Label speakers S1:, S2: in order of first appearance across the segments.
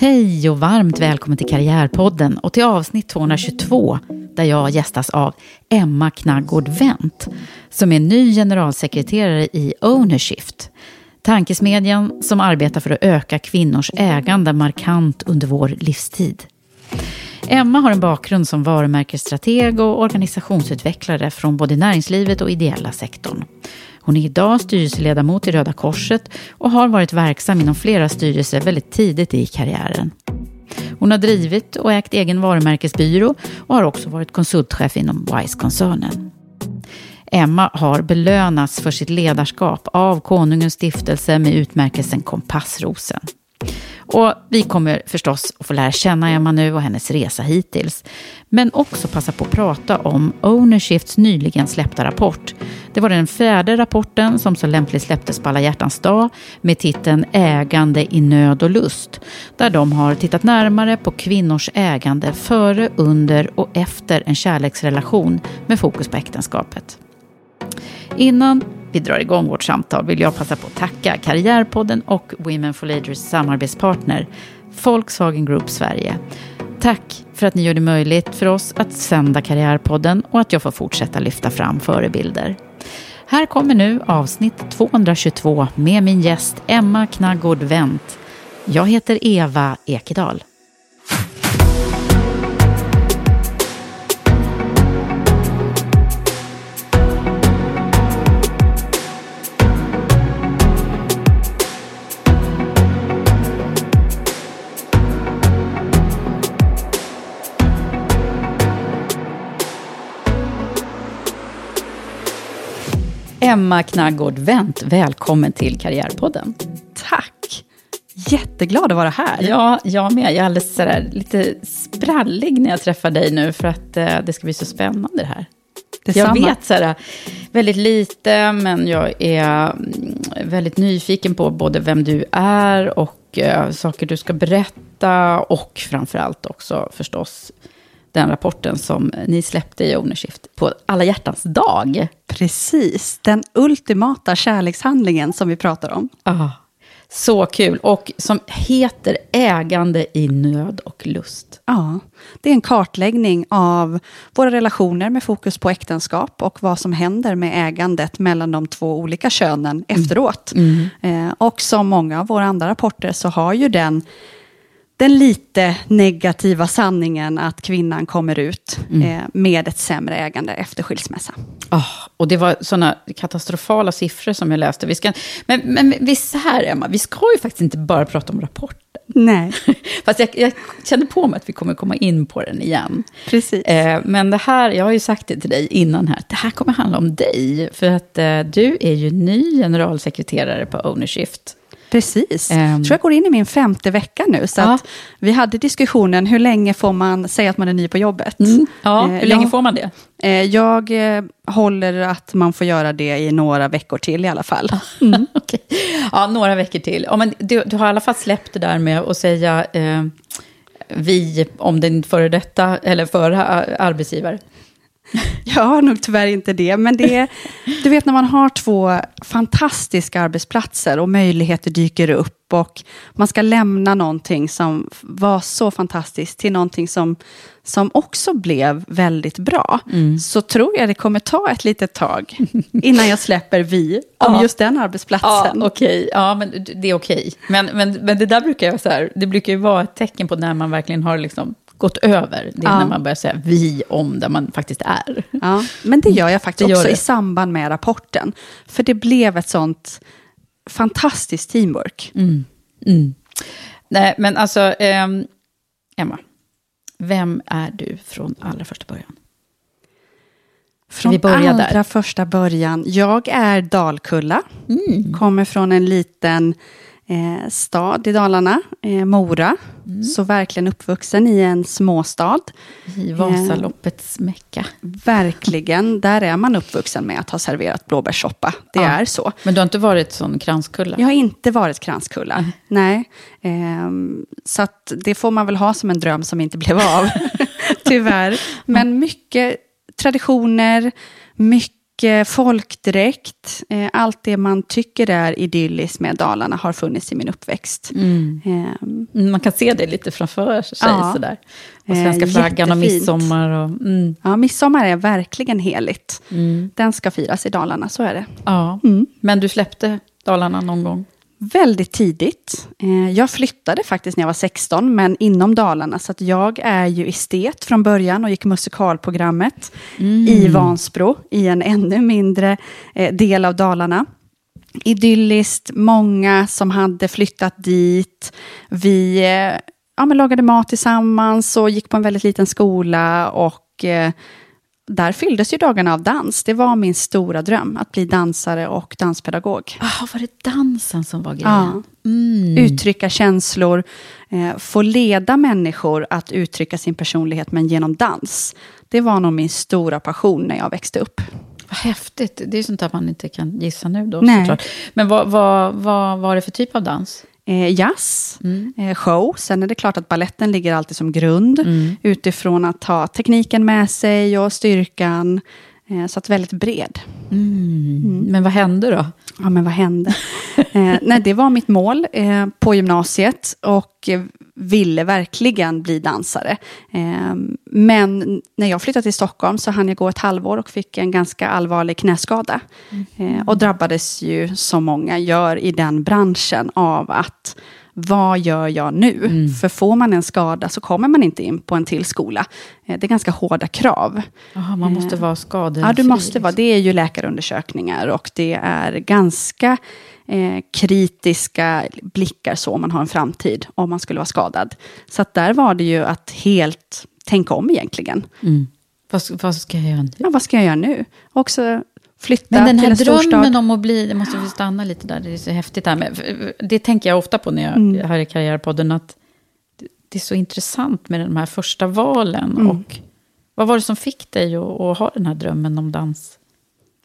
S1: Hej och varmt välkommen till Karriärpodden och till avsnitt 222 där jag gästas av Emma Knaggård Wendt som är ny generalsekreterare i Ownershift. Tankesmedjan som arbetar för att öka kvinnors ägande markant under vår livstid. Emma har en bakgrund som varumärkesstrateg och organisationsutvecklare från både näringslivet och ideella sektorn. Hon är idag styrelseledamot i Röda Korset och har varit verksam inom flera styrelser väldigt tidigt i karriären. Hon har drivit och ägt egen varumärkesbyrå och har också varit konsultchef inom Wise-koncernen. Emma har belönats för sitt ledarskap av Konungens stiftelse med utmärkelsen Kompassrosen. Och vi kommer förstås att få lära känna Emma nu och hennes resa hittills. Men också passa på att prata om Ownershifts nyligen släppta rapport. Det var den fjärde rapporten som så lämpligt släpptes på alla hjärtans dag med titeln Ägande i nöd och lust. Där de har tittat närmare på kvinnors ägande före, under och efter en kärleksrelation med fokus på äktenskapet. Innan vi drar igång vårt samtal vill jag passa på att tacka Karriärpodden och Women for Leaders samarbetspartner Volkswagen Group Sverige. Tack för att ni gör det möjligt för oss att sända Karriärpodden och att jag får fortsätta lyfta fram förebilder. Här kommer nu avsnitt 222 med min gäst Emma Knaggård Wendt. Jag heter Eva Ekedal. Emma Knaggård Wendt, välkommen till Karriärpodden.
S2: Tack! Jätteglad att vara här.
S1: Ja, jag med. Jag är alldeles sådär, lite sprallig när jag träffar dig nu, för att eh, det ska bli så spännande det här.
S2: Detsamma.
S1: Jag vet sådär, väldigt lite, men jag är mm, väldigt nyfiken på både vem du är och eh, saker du ska berätta. Och framförallt också förstås den rapporten som ni släppte i Ownershift på alla hjärtans dag.
S2: Precis, den ultimata kärlekshandlingen som vi pratar om.
S1: Ah, så kul. Och som heter Ägande i nöd och lust.
S2: Ja, det är en kartläggning av våra relationer med fokus på äktenskap och vad som händer med ägandet mellan de två olika könen efteråt. Eh, och som många av våra andra rapporter så har ju den den lite negativa sanningen att kvinnan kommer ut eh, med ett sämre ägande efter skilsmässa.
S1: Ah, och det var sådana katastrofala siffror som jag läste. Vi ska, men, men visst så här, Emma, vi ska ju faktiskt inte bara prata om rapporter.
S2: Nej,
S1: Fast jag, jag känner på mig att vi kommer komma in på den igen.
S2: precis.
S1: Eh, men det här, jag har ju sagt det till dig innan här, det här kommer handla om dig. För att eh, du är ju ny generalsekreterare på Ownershift.
S2: Precis.
S1: Ehm.
S2: Jag tror jag går in i min femte vecka nu. Så
S1: Ja.
S2: vi hade diskussionen, hur länge får man säga att man är ny på jobbet?
S1: Ja,
S2: Eh,
S1: hur länge
S2: jag-
S1: får man det?
S2: Eh, Jag eh, håller att man får göra det i några veckor till i alla fall. Mm.
S1: Okej. Ja, några veckor till. Ja, men du, du har i alla fall släppt det där med att säga eh, vi om din före detta, eller förra arbetsgivare.
S2: Jag har nog tyvärr inte det, men det är, du vet när man har två fantastiska arbetsplatser och möjligheter dyker upp och man ska lämna någonting som var så fantastiskt till någonting som, som också blev väldigt bra, så tror jag det kommer ta ett litet tag innan jag släpper vi om
S1: Ja.
S2: just den
S1: Ja,
S2: arbetsplatsen.
S1: okej. Ja, men det är okej. Men, men, men det där brukar jag så här, det brukar ju vara ett tecken på när man verkligen har liksom gått över. Det är
S2: Ja.
S1: när man börjar säga vi om där man faktiskt är.
S2: Ja, men det gör jag faktiskt
S1: gör
S2: också
S1: det.
S2: i samband med rapporten. För det blev ett sånt fantastiskt teamwork.
S1: Mm. Nej, men alltså, ehm, Emma, vem är du från allra första början?
S2: Från
S1: vi börja där?
S2: allra första början. Jag är Dalkulla.
S1: Mm.
S2: Kommer från en liten eh, stad i Dalarna, eh, Mora.
S1: Mm.
S2: Så verkligen uppvuxen i en småstad.
S1: I Vasaloppets Mecka.
S2: Verkligen, där är man uppvuxen med att ha serverat blåbärssoppa. Det
S1: Ja.
S2: är så.
S1: Men du har inte varit sån kranskulla?
S2: Jag har inte varit kranskulla. Nej. Ehm, så det får man väl ha som en dröm som inte blev av. Tyvärr. Men mycket traditioner, mycket folkdräkt. Eh, allt det man tycker är idylliskt med Dalarna har funnits i min uppväxt.
S1: Mm, Man kan se det lite framför sig
S2: Ja.
S1: sådär. Och
S2: Eh,
S1: svenska flaggan och midsommar. Och, mm,
S2: ja, midsommar är verkligen heligt. Den ska firas i Dalarna, så är det.
S1: ja.
S2: Mm.
S1: Men du släppte Dalarna någon gång?
S2: Väldigt tidigt. Eh, Jag flyttade faktiskt när jag var 16, men inom Dalarna. Så att jag är ju estet från början och gick musikalprogrammet i Vansbro, i en ännu mindre eh, del av Dalarna. Idylliskt, många som hade flyttat dit. Vi eh, ja, men lagade mat tillsammans och gick på en väldigt liten skola. och... Där fylldes ju dagarna av dans. Det var min stora dröm, att bli dansare och danspedagog.
S1: Ah, var det dansen som var grejen?
S2: Ja. Uttrycka känslor, eh, få leda människor att uttrycka sin personlighet, men genom dans. Det var nog min stora passion när jag växte upp.
S1: Vad häftigt. Det är sånt där man inte kan gissa nu då
S2: Nej.
S1: såklart. Men vad, vad, vad var det för typ av dans?
S2: Eh, jazz, eh, show. Sen är det klart att balletten ligger alltid som grund. Utifrån att ha tekniken med sig och styrkan. Eh, så att väldigt bred.
S1: Men vad hände då?
S2: Ja, men vad hände? eh, nej, det var mitt mål eh, på gymnasiet och ville verkligen bli dansare. Eh, men när jag flyttade till Stockholm så hann jag gå ett halvår och fick en ganska allvarlig knäskada. Eh, och drabbades ju, som många gör i den branschen, av att vad gör jag nu? För får man en skada så kommer man inte in på en till skola. Eh, det är ganska hårda krav.
S1: Aha, man måste vara skadefri.
S2: Ja, du måste vara. Det är ju läkarundersökningar och det är ganska eh, kritiska blickar så om man har en framtid om man skulle vara skadad. Så där var det ju att helt tänka om egentligen.
S1: Vad, ska- vad ska jag göra nu?
S2: Ja, vad ska jag göra nu? Också flytta
S1: Men den här drömmen om att bli, det måste vi stanna lite där, det är så häftigt här för det tänker jag ofta på när jag
S2: Mm.
S1: här i Karriärpodden, att det- det är så intressant med de här första valen.
S2: Mm.
S1: Och vad var det som fick dig att, att ha den här drömmen om dans?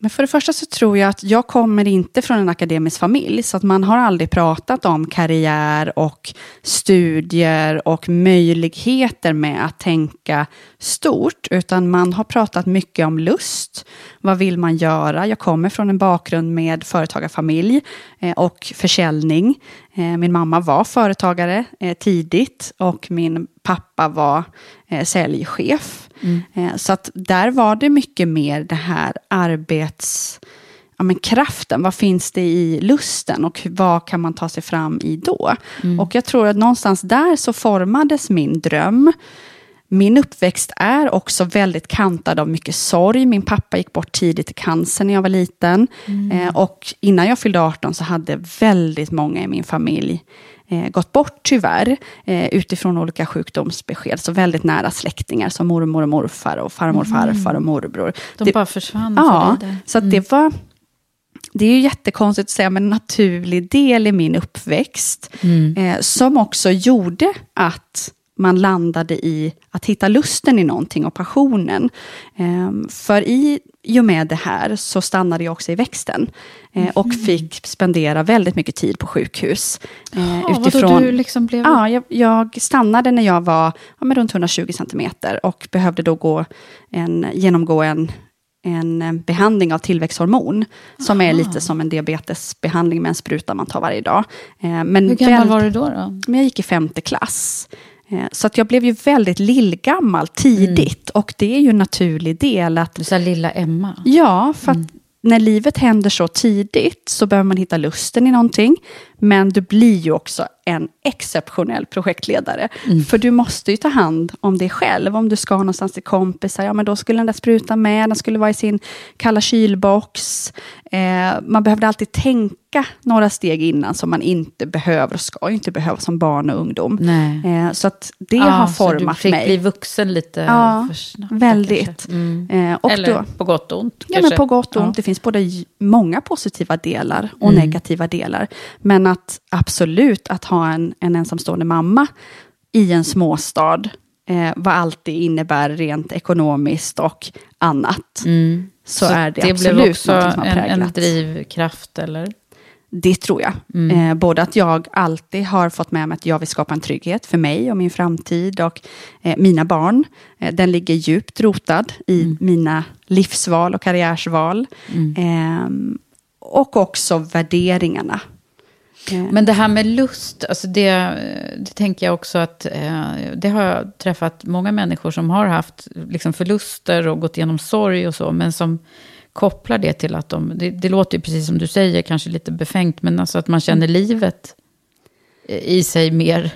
S2: Men för det första så tror jag att jag kommer inte från en akademisk familj, så att man har aldrig pratat om karriär och studier och möjligheter med att tänka stort, utan man har pratat mycket om lust. Vad vill man göra? Jag kommer från en bakgrund med företagarfamilj eh, och försäljning. Eh, min mamma var företagare eh, tidigt och min pappa var säljchef. Eh, så att där var det mycket mer det här arbets... Ja, men kraften, vad finns det i lusten och vad kan man ta sig fram i då? Och jag tror att någonstans där så formades min dröm. Min uppväxt är också väldigt kantad av mycket sorg. Min pappa gick bort tidigt i cancer när jag var liten. Eh, och innan jag fyllde 18 så hade väldigt många i min familj eh, gått bort tyvärr. Eh, utifrån olika sjukdomsbesked. Så väldigt nära släktingar som mormor och morfar och farmor och farfar och morbror.
S1: De
S2: Det-
S1: bara försvann
S2: Ja,
S1: för dig
S2: så att det var... det är ju jättekonstigt att säga, men en naturlig del i min uppväxt. Eh, som också gjorde att man landade i att hitta lusten i någonting och passionen. Eh, för i, i och med det här så stannade jag också i växten. Eh, och fick spendera väldigt mycket tid på sjukhus. Eh,
S1: Ja, vadå, du liksom blev...
S2: Ja, jag, jag stannade när jag var ja, men runt 120 centimeter och behövde då gå en, genomgå en, en eh, behandling av tillväxthormon. Som är lite som en diabetesbehandling med en spruta man tar varje dag. Eh, Men
S1: Hur gammal
S2: väl-
S1: var du då? då?
S2: men jag gick i femte klass. Eh, Så att jag blev ju väldigt lillgammal tidigt. Och det är ju en naturlig del att
S1: Du sa lilla Emma.
S2: Ja, för att när livet händer så tidigt så behöver man hitta lusten i någonting. Men du blir ju också en exceptionell projektledare. För du måste ju ta hand om dig själv. Om du ska någonstans till kompisar, ja men då skulle den där sprutan med, den skulle vara i sin kalla kylbox. Eh, man behövde alltid tänka några steg innan som man inte behöver och ska inte behöva som barn och ungdom.
S1: Nej.
S2: Eh, så att det
S1: Ja,
S2: har
S1: så du
S2: format
S1: fick
S2: mig.
S1: bli vuxen lite
S2: Ja,
S1: för snabbt.
S2: väldigt.
S1: Mm.
S2: Eh, och
S1: Eller
S2: då-
S1: på gott och ont.
S2: Ja,
S1: kanske.
S2: men på gott och ont.
S1: Ja.
S2: Det finns både många positiva delar och
S1: Mm.
S2: negativa delar. Men att absolut att ha en, en ensamstående mamma i en småstad, eh, vad allt det innebär rent ekonomiskt och annat, så, är det,
S1: Mm. det
S2: absolut
S1: blev också
S2: något som har präglat.
S1: en drivkraft, eller?
S2: Det tror jag.
S1: Mm.
S2: Eh, både att jag alltid har fått med mig att jag vill skapa en trygghet för mig och min framtid och eh, mina barn. Eh, den ligger djupt rotad i
S1: Mm.
S2: mina livsval och karriärsval. Eh, och också värderingarna. Eh,
S1: Men det här med lust, alltså det, det tänker jag också att eh, det har jag träffat många människor som har haft liksom förluster och gått igenom sorg och så, men som kopplar det till att de, det, det låter ju precis som du säger, kanske lite befängt, men alltså att man känner livet i sig mer.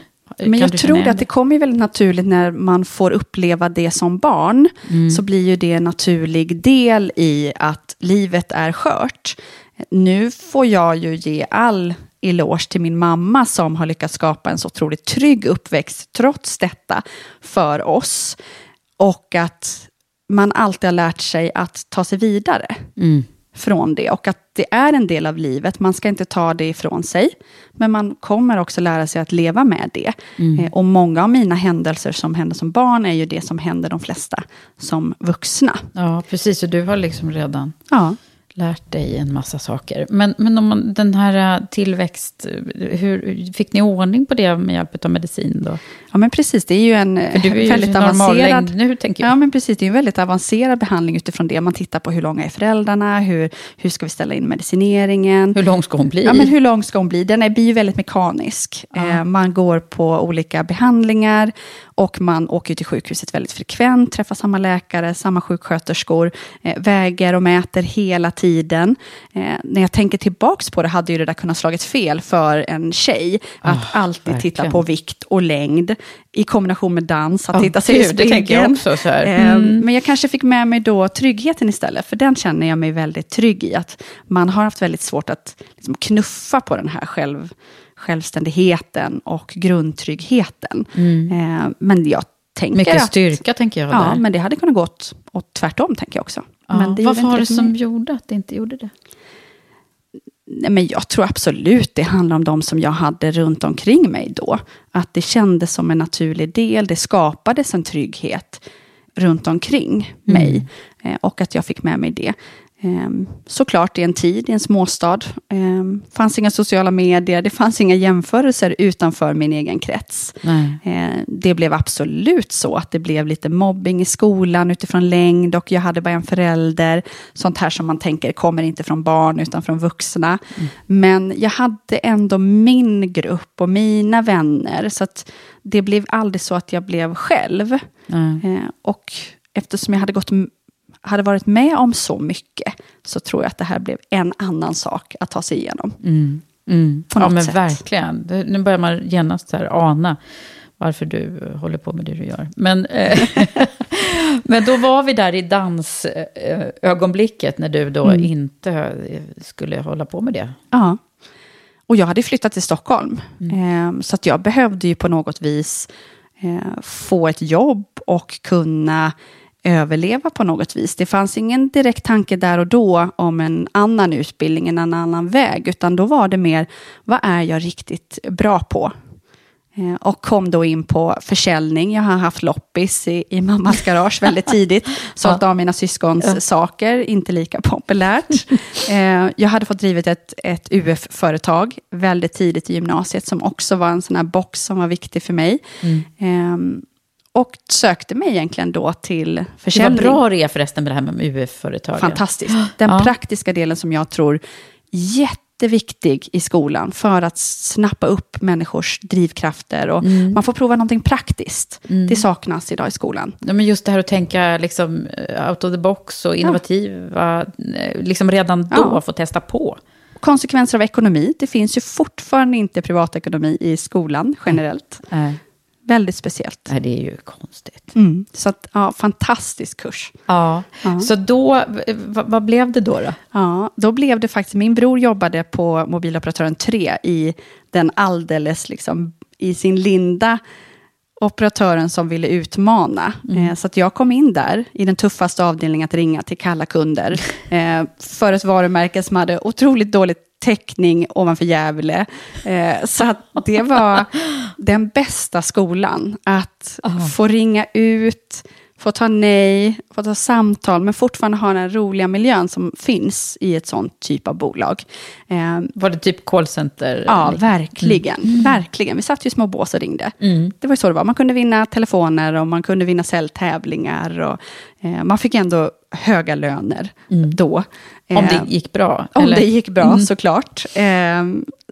S2: Men jag tror att det kommer ju väldigt naturligt när man får uppleva det som barn.
S1: Mm.
S2: Så blir ju det en naturlig del i att livet är skört. Nu får jag ju ge all eloge till min mamma som har lyckats skapa en så otroligt trygg uppväxt trots detta för oss. Och att man alltid har lärt sig att ta sig vidare
S1: Mm.
S2: från det. Och att det är en del av livet. Man ska inte ta det ifrån sig. Men man kommer också lära sig att leva med det. Eh, och många av mina händelser som händer som barn är ju det som händer de flesta som vuxna.
S1: Ja, precis, och du har liksom redan
S2: Ja.
S1: Lärt dig en massa saker. Men, men om man, den här eh, tillväxt, eh, hur, fick ni ordning på det med hjälp av medicin då?
S2: ja, men precis. Det är ju en
S1: är ju
S2: väldigt avancerad...
S1: nu, tänker jag.
S2: Ja, men precis. Det är en väldigt avancerad behandling utifrån det. Man tittar på hur långa är föräldrarna, hur, hur ska vi ställa in medicineringen.
S1: Hur lång ska hon bli?
S2: Ja, men hur lång ska hon bli? Den är, blir ju väldigt mekanisk. Eh, man går på olika behandlingar och man åker till sjukhuset väldigt frekvent, träffar samma läkare, samma sjuksköterskor, eh, väger och mäter hela tiden. Eh, när jag tänker tillbaks på det hade ju det där kunnat slagit fel för en tjej. Att alltid titta
S1: verkligen.
S2: på vikt och längd i kombination med dans, att
S1: Ja,
S2: titta sig i spegeln.
S1: också så här.
S2: Eh,
S1: Mm.
S2: Men jag kanske fick med mig då tryggheten istället, för den känner jag mig väldigt trygg i. Att man har haft väldigt svårt att liksom knuffa på den här själv, självständigheten och grundtryggheten. Eh, Men jag tänker
S1: Mm. Mycket
S2: att...
S1: styrka, tänker jag.
S2: Ja,
S1: där.
S2: men det hade kunnat gått åt tvärtom, tänker jag också.
S1: Ja,
S2: men det gjorde
S1: var det som
S2: mig.
S1: gjorde att det inte gjorde det?
S2: Nej, men jag tror absolut det handlar om de som jag hade runt omkring mig då. Att det kändes som en naturlig del. Det skapades en trygghet runt omkring mig. Eh, och att jag fick med mig det. Eh, såklart i en tid, i en småstad. Eh, fanns inga sociala medier, det fanns inga jämförelser utanför min egen krets.
S1: Nej.
S2: Eh, det blev absolut så att det blev lite mobbing i skolan utifrån längd och jag hade bara en förälder. Sånt här som man tänker kommer inte från barn utan från vuxna. Men jag hade ändå min grupp och mina vänner. Så att det blev aldrig så att jag blev själv. Eh, och eftersom jag hade, gått, hade varit med om så mycket så tror jag att det här blev en annan sak att ta sig igenom.
S1: Mm.
S2: På
S1: ja, men
S2: sätt.
S1: verkligen. Nu börjar man genast här ana varför du eh, håller på med det du gör. Men, eh, men då var vi där i dansögonblicket när du då
S2: Mm.
S1: inte eh, skulle hålla på med det.
S2: Ja. Och jag hade flyttat till Stockholm. Eh, så att jag behövde ju på något vis eh, få ett jobb och kunna överleva på något vis. Det fanns ingen direkt tanke där och då om en annan utbildning, en annan väg, utan då var det mer, vad är jag riktigt bra på? Eh, och kom då in på försäljning. Jag har haft loppis i, i mammas garage väldigt tidigt. Sålt av mina syskons ja. saker, inte lika populärt. Eh, jag hade fått drivit ett, ett UF-företag väldigt tidigt i gymnasiet, som också var en sån här box som var viktig för mig. Mm. Eh, och sökte mig egentligen då till försäljning.
S1: Det var bra det förresten med det här med UF-företag.
S2: Fantastiskt. Den ja. praktiska delen som jag tror jätte jätteviktig i skolan för att snappa upp människors drivkrafter. Och mm. Man får prova någonting praktiskt. Mm. Det saknas idag i skolan.
S1: Ja, men just det här att tänka liksom, eh, out of the box och innovativa, ja. Eh, liksom redan då ja. få testa på.
S2: Konsekvenser av ekonomi. Det finns ju fortfarande inte privatekonomi i skolan generellt. Mm. Väldigt speciellt.
S1: Nej, det är ju konstigt.
S2: Mm. Så att, ja, fantastisk kurs.
S1: Ja, ja. så då, vad blev det då, då?
S2: Ja, då blev det faktiskt, min bror jobbade på mobiloperatören 3 i den alldeles, liksom, i sin linda operatören som ville utmana. Mm. Eh, så att jag kom in där i den tuffaste avdelningen att ringa till kalla kunder. Eh, för ett varumärke som hade otroligt dåligt täckning ovanför Gävle. Eh, så att det var den bästa skolan. Att oh. få ringa ut, få ta nej, få ta samtal, men fortfarande ha den roliga miljön som finns i ett sånt typ av bolag.
S1: Eh, var det typ callcenter?
S2: Ja, verkligen. Mm. verkligen. Vi satt ju i små bås och ringde. Mm. Det var ju så det var. Man kunde vinna telefoner och man kunde vinna säljtävlingar. Och, eh, man fick ändå höga löner mm. då.
S1: Om det eh, gick bra?
S2: Om eller? det gick bra, mm. såklart. Eh,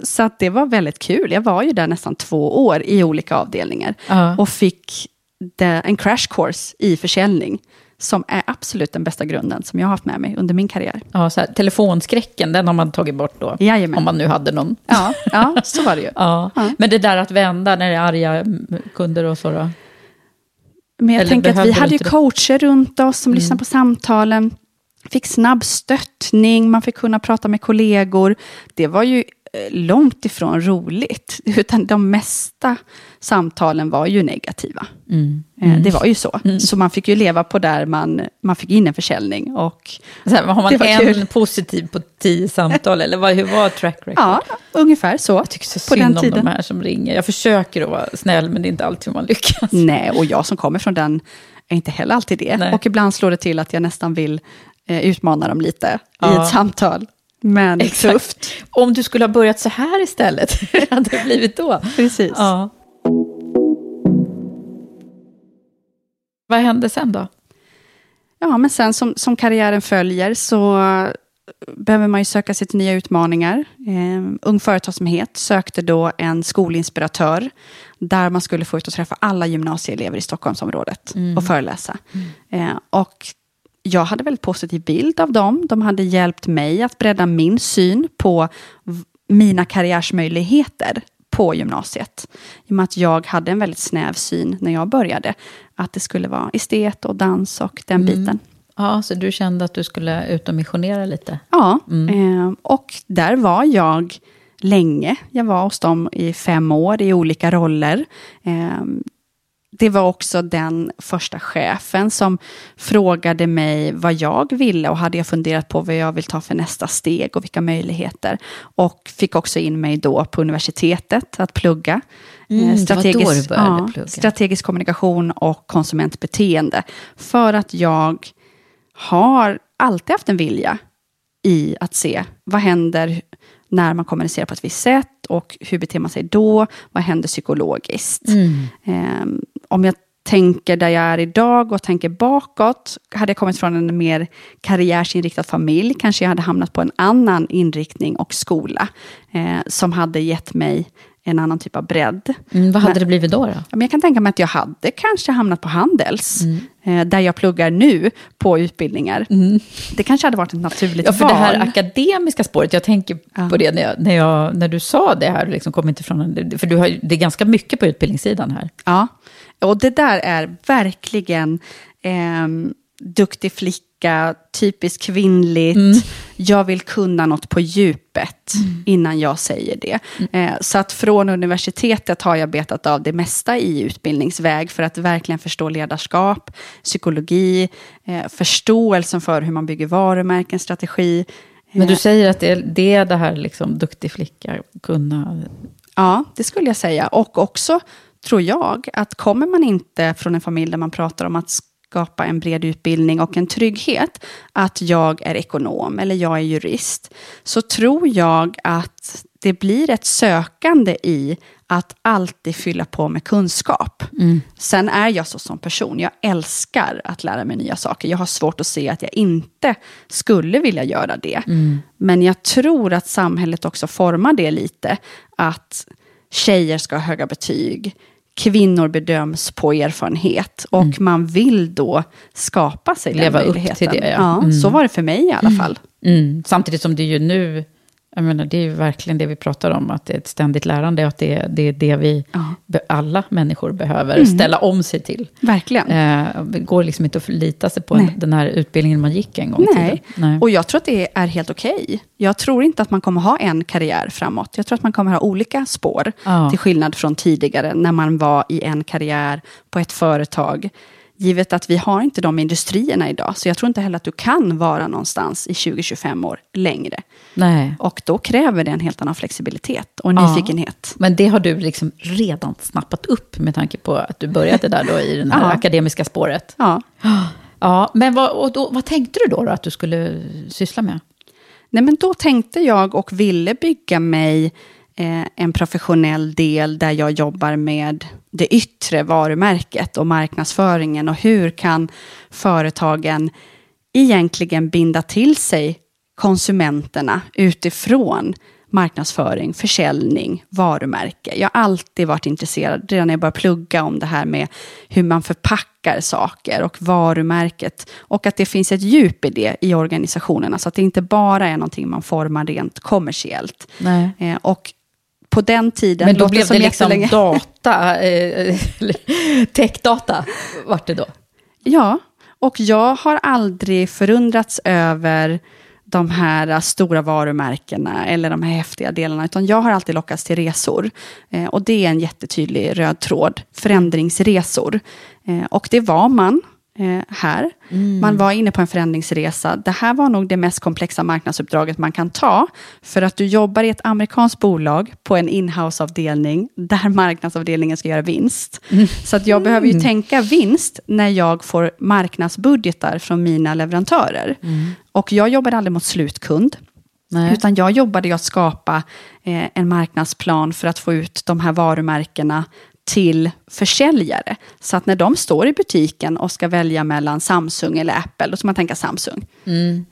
S2: så att det var väldigt kul. Jag var ju där nästan två år i olika avdelningar. Uh. Och fick en crash course i försäljning som är absolut den bästa grunden som jag har haft med mig under min karriär.
S1: Ja, så här, telefonskräcken, den har man tagit bort då?
S2: Jajamän.
S1: Om man nu hade någon.
S2: Ja, ja så var det ju.
S1: Ja. ja. Men det där att vända när det är arga kunder och så då?
S2: Men jag Eller tänker att vi hade ju coacher runt oss som mm. lyssnade på samtalen. Fick snabb stöttning, man fick kunna prata med kollegor. Det var ju långt ifrån roligt. Utan de mesta samtalen var ju negativa. Mm. Eh, mm. Det var ju så. Mm. Så man fick ju leva på där man, man fick in en försäljning. Och
S1: så här, har man en kul. positiv på tio samtal? eller vad, hur var track record?
S2: Ja, ungefär så.
S1: Jag tycker så synd den om tiden. de här som ringer. Jag försöker att vara snäll, men det är inte alltid man lyckas.
S2: Nej, och jag som kommer från den är inte heller alltid det. Nej. Och ibland slår det till att jag nästan vill eh, utmana dem lite ja. i ett samtal. Men Exakt. tufft.
S1: Om du skulle ha börjat så här istället, hur hade det blivit då?
S2: Precis. Ja.
S1: Vad hände sen då?
S2: Ja, men sen som, som karriären följer så behöver man ju söka sig till nya utmaningar. Eh, Ung Företagsamhet sökte då en skolinspiratör där man skulle få ut och träffa alla gymnasieelever i Stockholmsområdet mm. och föreläsa. Mm. Eh, och jag hade väldigt positiv bild av dem. De hade hjälpt mig att bredda min syn på mina karriärsmöjligheter på gymnasiet. I och med att jag hade en väldigt snäv syn när jag började. Att det skulle vara estet och dans och den mm. biten.
S1: Ja, så du kände att du skulle ut och missionera lite?
S2: Ja, mm. eh, och där var jag länge. Jag var hos dem i fem år i olika roller. Eh, det var också den första chefen som frågade mig vad jag ville och hade jag funderat på vad jag vill ta för nästa steg och vilka möjligheter. Och fick också in mig då på universitetet att plugga.
S1: Mm, strategisk, ja,
S2: plugga. strategisk kommunikation och konsumentbeteende. För att jag har alltid haft en vilja i att se vad händer när man kommunicerar på ett visst sätt och hur beter man sig då? Vad händer psykologiskt? Mm. Um, om jag tänker där jag är idag och tänker bakåt, hade jag kommit från en mer karriärsinriktad familj, kanske jag hade hamnat på en annan inriktning och skola, eh, som hade gett mig en annan typ av bredd.
S1: Mm, vad hade men, det blivit då? då?
S2: Men jag kan tänka mig att jag hade kanske hamnat på Handels, mm. eh, där jag pluggar nu på utbildningar. Mm. Det kanske hade varit ett naturligt.
S1: Ja, för
S2: val.
S1: det här akademiska spåret, jag tänker ja. på det när, jag, när, jag, när du sa det här, liksom kom inte från, för du har, det är ganska mycket på utbildningssidan här.
S2: Ja, och det där är verkligen eh, duktig flicka, typiskt kvinnligt. jag vill kunna något på djupet innan jag säger det. Eh, så att från universitetet har jag betat av det mesta i utbildningsväg för att verkligen förstå ledarskap, psykologi, eh, förståelsen för hur man bygger varumärken, strategi.
S1: Men du säger att det är det, är det här liksom, duktig flicka, kunna...
S2: Ja, det skulle jag säga. Och också, tror jag, att kommer man inte från en familj där man pratar om att skapa en bred utbildning och en trygghet, att jag är ekonom eller jag är jurist, så tror jag att det blir ett sökande i att alltid fylla på med kunskap.
S1: Mm.
S2: Sen är jag så som person, jag älskar att lära mig nya saker. Jag har svårt att se att jag inte skulle vilja göra det.
S1: Mm.
S2: Men jag tror att samhället också formar det lite. Att tjejer ska ha höga betyg, kvinnor bedöms på erfarenhet och man vill då skapa sig
S1: Mm. Leva
S2: den
S1: upp
S2: möjligheten.
S1: till det, ja. Mm.
S2: Så var det för mig i alla fall.
S1: Mm. Samtidigt som det ju nu, jag menar, det är ju verkligen det vi pratar om, att det är ett ständigt lärande, och att det, är- det är det vi, be, alla människor behöver ställa om sig till.
S2: Verkligen.
S1: Eh, det går liksom inte att förlita sig på
S2: Nej.
S1: den här utbildningen man gick en gång
S2: Nej.
S1: Nej.
S2: och jag tror att det är helt okej. Jag tror inte att man kommer ha en karriär framåt. Jag tror att man kommer ha olika spår.
S1: Ja.
S2: Till skillnad från tidigare när man var i en karriär på ett företag. Givet att vi har inte de industrierna idag. Så jag tror inte heller att du kan vara någonstans i 20-25 år längre.
S1: Nej.
S2: Och då kräver det en helt annan flexibilitet och
S1: Ja.
S2: nyfikenhet.
S1: Men det har du liksom redan snappat upp med tanke på att du började där då i det här
S2: Ja.
S1: akademiska spåret.
S2: Ja.
S1: Ja, men vad, då, vad tänkte du då, då att du skulle syssla med?
S2: Nej, men då tänkte jag och ville bygga mig en professionell del där jag jobbar med det yttre varumärket och marknadsföringen och hur kan företagen egentligen binda till sig konsumenterna utifrån marknadsföring, försäljning, varumärke. Jag har alltid varit intresserad, redan när jag började plugga, om det här med hur man förpackar saker och varumärket. Och att det finns ett djup i det i organisationerna, så att det inte bara är någonting man formar rent kommersiellt. Eh, och på den tiden...
S1: Men då blev det liksom data, eh, techdata, vart det då?
S2: Ja, och jag har aldrig förundrats över de här stora varumärkena eller de här häftiga delarna, utan jag har alltid lockats till resor. Eh, och det är en jättetydlig röd tråd, förändringsresor. Eh, och det var man eh, här. Man var inne på en förändringsresa. Det här var nog det mest komplexa marknadsuppdraget man kan ta, för att du jobbar i ett amerikanskt bolag på en inhouse-avdelning, där marknadsavdelningen ska göra vinst. Så att jag behöver ju tänka vinst när jag får marknadsbudgetar från mina leverantörer. Och jag jobbade aldrig mot slutkund.
S1: Nej.
S2: Utan jag jobbade ju att skapa eh, en marknadsplan för att få ut de här varumärkena till försäljare. Så att när de står i butiken och ska välja mellan Samsung eller Apple, då ska man tänka Samsung.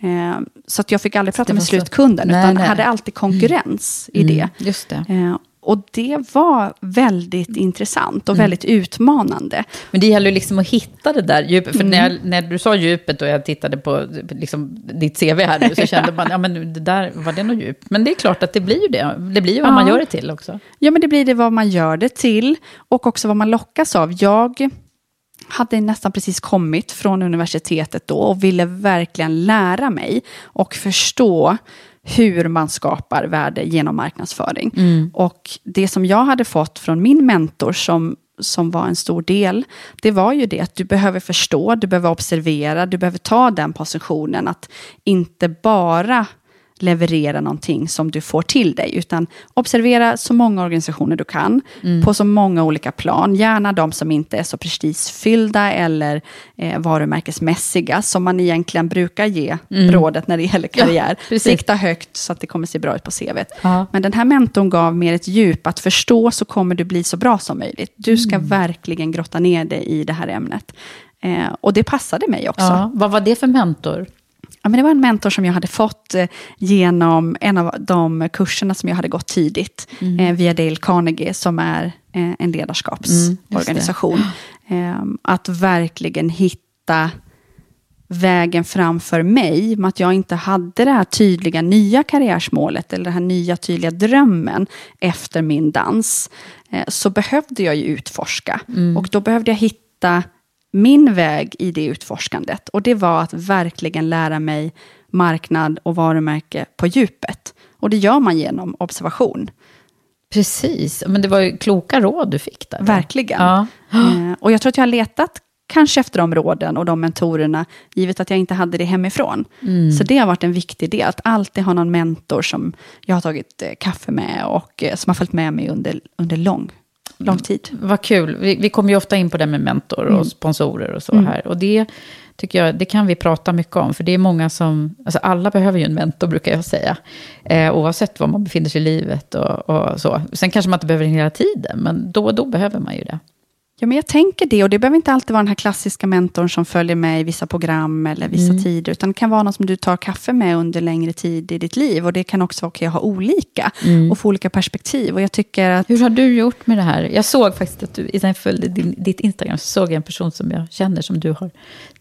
S2: Eh, så att jag fick aldrig prata
S1: Mm.
S2: med slutkunden,
S1: Nej,
S2: utan
S1: nej.
S2: hade alltid konkurrens i det.
S1: Mm, just det.
S2: Eh, och det var väldigt intressant
S1: Mm.
S2: och väldigt utmanande.
S1: Men det gäller ju liksom att hitta det där djupet. För när,
S2: Mm.
S1: jag, när du sa djupet och jag tittade på liksom, ditt CV här nu, så kände man, ja men det där, var det något djup? Men det är klart att det blir ju det. Det blir ju vad
S2: Ja.
S1: man gör det till också.
S2: Ja, men det blir det vad man gör det till och också vad man lockas av. Jag hade nästan precis kommit från universitetet då och ville verkligen lära mig och förstå hur man skapar värde genom marknadsföring. Och det som jag hade fått från min mentor som som var en stor del, det var ju det att du behöver förstå, du behöver observera, du behöver ta den positionen att inte bara leverera någonting som du får till dig, utan observera så många organisationer du kan, på så många olika plan, gärna de som inte är så prestigefyllda eller eh, varumärkesmässiga, som man egentligen brukar ge rådet när det gäller karriär.
S1: precis.
S2: Sikta högt så att det kommer se bra ut på CVt.
S1: Ja.
S2: Men den här mentorn gav mer ett djup, att förstå så kommer du bli så bra som möjligt. Du ska verkligen grotta ner dig i det här ämnet. Eh, och det passade mig också.
S1: Ja. Vad var det för mentor?
S2: Ja, men det var en mentor som jag hade fått eh, genom en av de kurserna som jag hade gått tidigt, eh, via Dale Carnegie, som är eh, en ledarskapsorganisation. Eh, att verkligen hitta vägen framför mig, med att jag inte hade det här tydliga nya karriärsmålet, eller den här nya tydliga drömmen efter min dans, så behövde jag ju utforska. Och då behövde jag hitta min väg i det utforskandet. Och det var att verkligen lära mig marknad och varumärke på djupet. Och det gör man genom observation.
S1: Precis, men det var ju kloka råd du fick där.
S2: Verkligen.
S1: Ja.
S2: Eh, och jag tror att jag har letat kanske efter de råden och de mentorerna, givet att jag inte hade det hemifrån.
S1: Mm.
S2: Så det har varit en viktig del, att alltid ha någon mentor som jag har tagit eh, kaffe med och eh, som har följt med mig under, under lång, lång tid.
S1: Vad kul. Vi, vi kommer ju ofta in på det med mentor och
S2: Mm.
S1: sponsorer och så här. Och det tycker jag, det kan vi prata mycket om. För det är många som, alltså alla behöver ju en mentor brukar jag säga. Eh, oavsett var man befinner sig i livet och, och så. Sen kanske man inte behöver den hela tiden, men då och då behöver man ju det.
S2: Ja, men jag tänker det, och det behöver inte alltid vara den här klassiska mentorn som följer med i vissa program eller vissa
S1: Mm.
S2: tider, utan det kan vara någon som du tar kaffe med under längre tid i ditt liv. Och det kan också vara okej att ha olika och få olika perspektiv. Och jag tycker att
S1: Hur har du gjort med det här? Jag såg faktiskt att du, innan jag följde din, ditt Instagram, så såg jag en person som jag känner som du har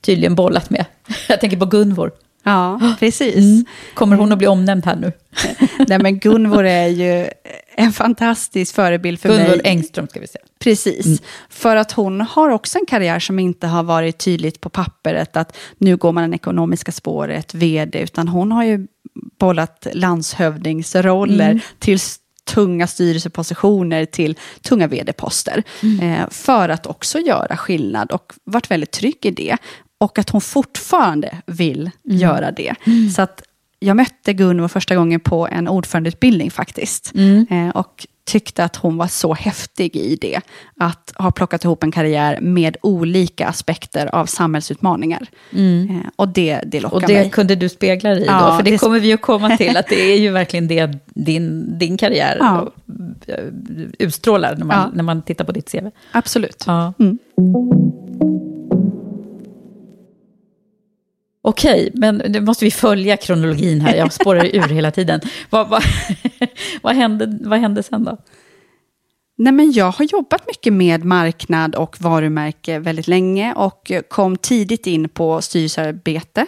S1: tydligen bollat med. Jag tänker på Gunvor.
S2: Ja, precis.
S1: Kommer hon att bli omnämnd här nu?
S2: Nej, men Gunvor är ju en fantastisk förebild för
S1: Gunvor
S2: mig.
S1: Engström ska vi säga.
S2: Precis. För att hon har också en karriär som inte har varit tydligt på pappret, att nu går man det ekonomiska spåret, vd, utan hon har ju bollat landshövdingsroller till s- tunga styrelsepositioner till tunga vd-poster. Eh, för att också göra skillnad och varit väldigt trygg i det. Och att hon fortfarande vill göra det. Så att jag mötte Gunvor första gången på en ordförandeutbildning faktiskt. Eh, och tyckte att hon var så häftig i det. Att ha plockat ihop en karriär med olika aspekter av samhällsutmaningar. Eh, och det, det lockar
S1: Och det
S2: mig.
S1: kunde du spegla dig i
S2: Ja,
S1: då? För det,
S2: det-
S1: kommer vi ju komma till, att det är ju verkligen det din, din karriär
S2: Ja.
S1: eh, utstrålar när man,
S2: Ja.
S1: när man tittar på ditt CV.
S2: Absolut. Mm.
S1: Okej, men nu måste vi följa kronologin här. Jag spårar ur hela tiden. Vad, vad, vad, hände, vad hände sen då?
S2: Nej, men jag har jobbat mycket med marknad och varumärke väldigt länge och kom tidigt in på styrelsearbete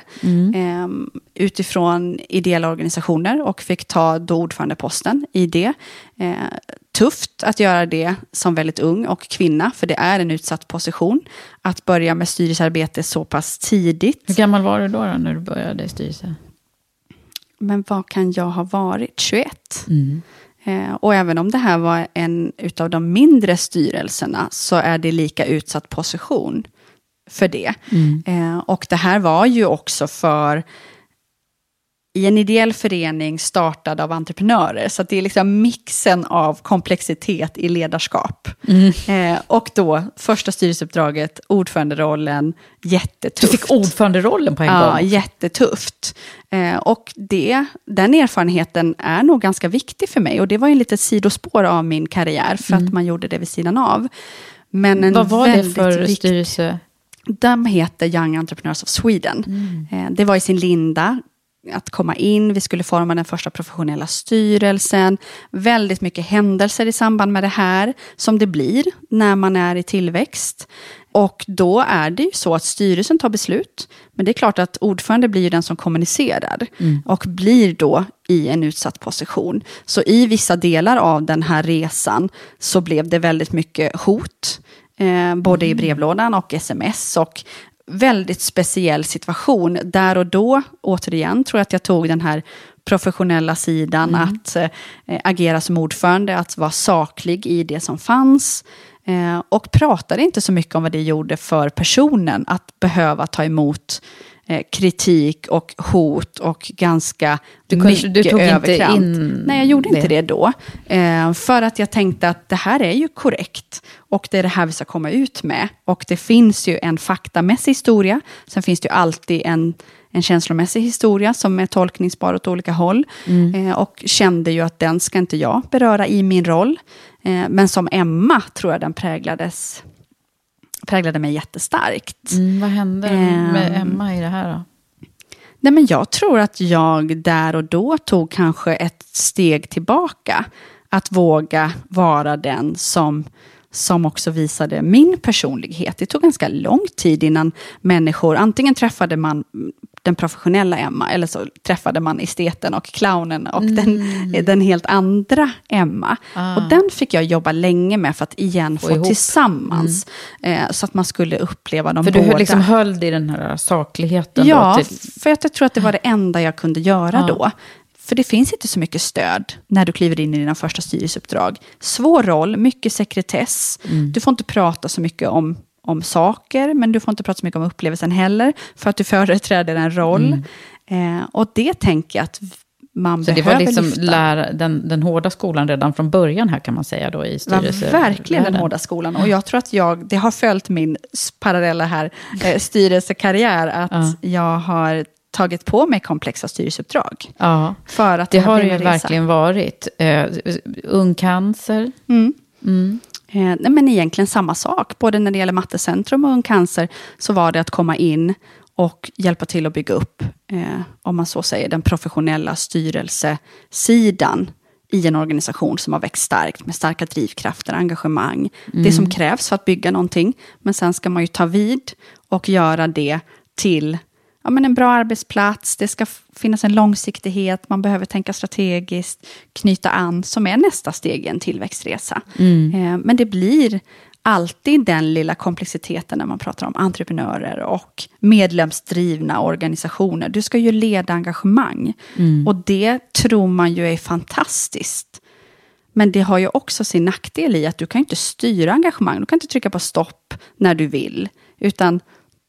S2: eh, utifrån ideella organisationer och fick ta då ordförandeposten i det. Eh, tufft att göra det som väldigt ung och kvinna, för det är en utsatt position. Att börja med styrelsearbete så pass tidigt.
S1: Hur gammal var du då, då när du började i styrelse?
S2: Men vad kan jag ha varit? 21? Eh, och även om det här var en utav de mindre styrelserna så är det lika utsatt position för det. Eh, och det här var ju också för i en ideell förening startad av entreprenörer. Så det är liksom mixen av komplexitet i ledarskap. Eh, och då första styrelseuppdraget, ordföranderollen,
S1: Du
S2: jättetufft.
S1: fick ordföranderollen på en
S2: Ja,
S1: gång.
S2: jättetufft. Eh, och det, den erfarenheten är nog ganska viktig för mig. Och det var ju en litet sidospår av min karriär, för att man gjorde det vid sidan av. Men en
S1: Vad var det för styrelse?
S2: de heter Young Entrepreneurs of Sweden. Eh, Det var i sin linda att komma in, vi skulle forma den första professionella styrelsen. Väldigt mycket händelser i samband med det här, som det blir när man är i tillväxt. Och då är det ju så att styrelsen tar beslut, men det är klart att ordförande blir den som kommunicerar och blir då i en utsatt position. Så i vissa delar av den här resan så blev det väldigt mycket hot, eh, både i brevlådan och sms. Och väldigt speciell situation. Där och då, återigen, tror jag att jag tog den här professionella sidan, att eh, agera som ordförande, att vara saklig i det som fanns. Eh, och pratade inte så mycket om vad det gjorde för personen att behöva ta emot kritik och hot och ganska
S1: Du kunde-
S2: mycket
S1: du tog inte
S2: övertramp.
S1: in
S2: Nej, jag gjorde inte
S1: det.
S2: det då. Eh, för att jag tänkte att det här är ju korrekt. Och det är det här vi ska komma ut med. Och det finns ju en faktamässig historia. Sen finns det ju alltid en, en känslomässig historia som är tolkningsbar åt olika håll. Eh, och kände ju att den ska inte jag beröra i min roll. Eh, men som Emma tror jag den präglades, präglade mig jättestarkt.
S1: Mm, vad hände
S2: Ehm.
S1: med Emma i det här då?
S2: Nej, men jag tror att jag där och då tog kanske ett steg tillbaka. Att våga vara den som, som också visade min personlighet. Det tog ganska lång tid innan människor, antingen träffade man den professionella Emma, eller så träffade man esteten och clownen och mm. den, den helt andra Emma. Ah. Och den fick jag jobba länge med för att igen få, få tillsammans. Mm. Eh, så att man skulle uppleva dem
S1: för
S2: båda.
S1: För du liksom höll dig i den här sakligheten?
S2: Ja, till... för jag tror att det var det enda jag kunde göra ah. då. För det finns inte så mycket stöd när du kliver in i dina första styrelseuppdrag. Svår roll, mycket sekretess. Mm. Du får inte prata så mycket om, om saker, men du får inte prata så mycket om upplevelsen heller, för att du företräder en roll. Mm. Eh, och det tänker jag att man
S1: så
S2: behöver
S1: det var liksom
S2: lyfta.
S1: lära, den, den hårda skolan redan från början här kan man säga då i styrelse.
S2: Verkligen den hårda skolan. Och jag tror att jag, det har följt min parallella här, eh, styrelsekarriär, att ja. jag har tagit på mig komplexa styrelseuppdrag.
S1: Ja,
S2: för att
S1: det, har det ju verkligen varit. Uh, ungcancer.
S2: Mm. Mm. Eh, men egentligen samma sak. Både när det gäller Mattecentrum och Ungcancer så var det att komma in och hjälpa till att bygga upp, eh, om man så säger, den professionella styrelsesidan i en organisation som har växt starkt med starka drivkrafter, engagemang. Mm. Det som krävs för att bygga någonting. Men sen ska man ju ta vid och göra det till ja, men en bra arbetsplats, det ska finnas en långsiktighet, man behöver tänka strategiskt, knyta an, som är nästa steg i en tillväxtresa. Mm. Eh, men det blir alltid den lilla komplexiteten när man pratar om entreprenörer och medlemsdrivna organisationer. Du ska ju leda engagemang. Mm. Och det tror man ju är fantastiskt. Men det har ju också sin nackdel i att du kan inte styra engagemang. Du kan inte trycka på stopp när du vill. Utan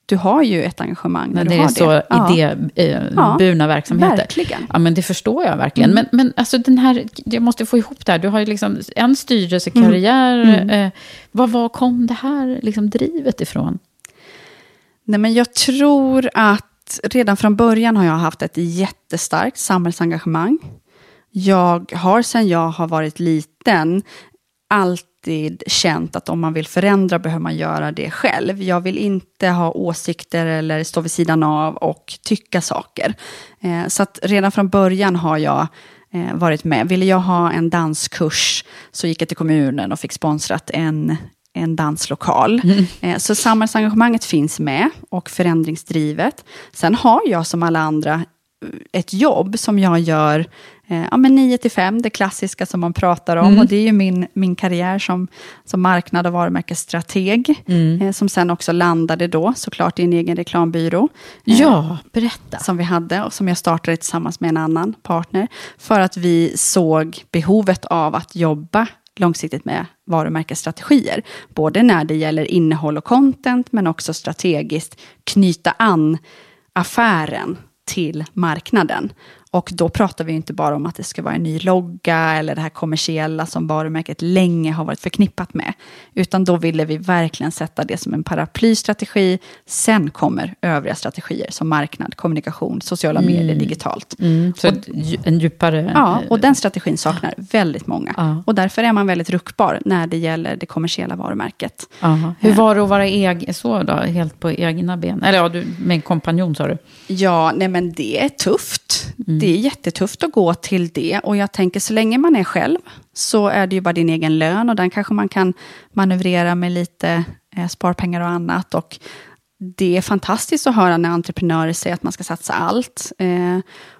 S2: du har ju ett engagemang när,
S1: när
S2: det
S1: är
S2: så
S1: det. idéburna eh, ja, verksamheter.
S2: Verkligen.
S1: Ja, men det förstår jag verkligen. Mm. Men, men alltså den här, jag måste få ihop det här. Du har ju liksom en styrelsekarriär. Mm. Mm. Eh, vad var, kom det här liksom, drivet ifrån?
S2: Nej, men jag tror att redan från början har jag haft ett jättestarkt samhällsengagemang. Jag har sedan jag har varit liten allt alltid känt att om man vill förändra behöver man göra det själv. Jag vill inte ha åsikter eller stå vid sidan av och tycka saker. Eh, så att redan från början har jag eh, varit med. Ville jag ha en danskurs så gick jag till kommunen och fick sponsrat en, en danslokal. Mm. Eh, så samhällsengagemanget finns med och förändringsdrivet. Sen har jag som alla andra ett jobb som jag gör eh, ja, 9 till 5, det klassiska som man pratar om. Mm. Och det är ju min, min karriär som, som marknad och varumärkesstrateg. Mm. Eh, som sen också landade då såklart i en egen reklambyrå.
S1: Eh, ja, berätta.
S2: Som vi hade och som jag startade tillsammans med en annan partner. För att vi såg behovet av att jobba långsiktigt med varumärkesstrategier. Både när det gäller innehåll och content, men också strategiskt knyta an affären till marknaden. Och då pratar vi inte bara om att det ska vara en ny logga eller det här kommersiella som varumärket länge har varit förknippat med. Utan då ville vi verkligen sätta det som en paraplystrategi. Sen kommer övriga strategier som marknad, kommunikation, sociala mm. medier, digitalt.
S1: Mm, så och, en djupare...
S2: Ja, och den strategin saknar väldigt många. Ja. Och därför är man väldigt ruckbar när det gäller det kommersiella varumärket.
S1: Aha. Hur var det att vara egen, så då, helt på egna ben? Eller ja, du, med en kompanjon sa du?
S2: Ja, nej men det är tufft. Mm det är jättetufft att gå till det. Och jag tänker så länge man är själv så är det ju bara din egen lön och den kanske man kan manövrera med lite eh, sparpengar och annat. Och det är fantastiskt att höra när entreprenörer säger att man ska satsa allt. Eh,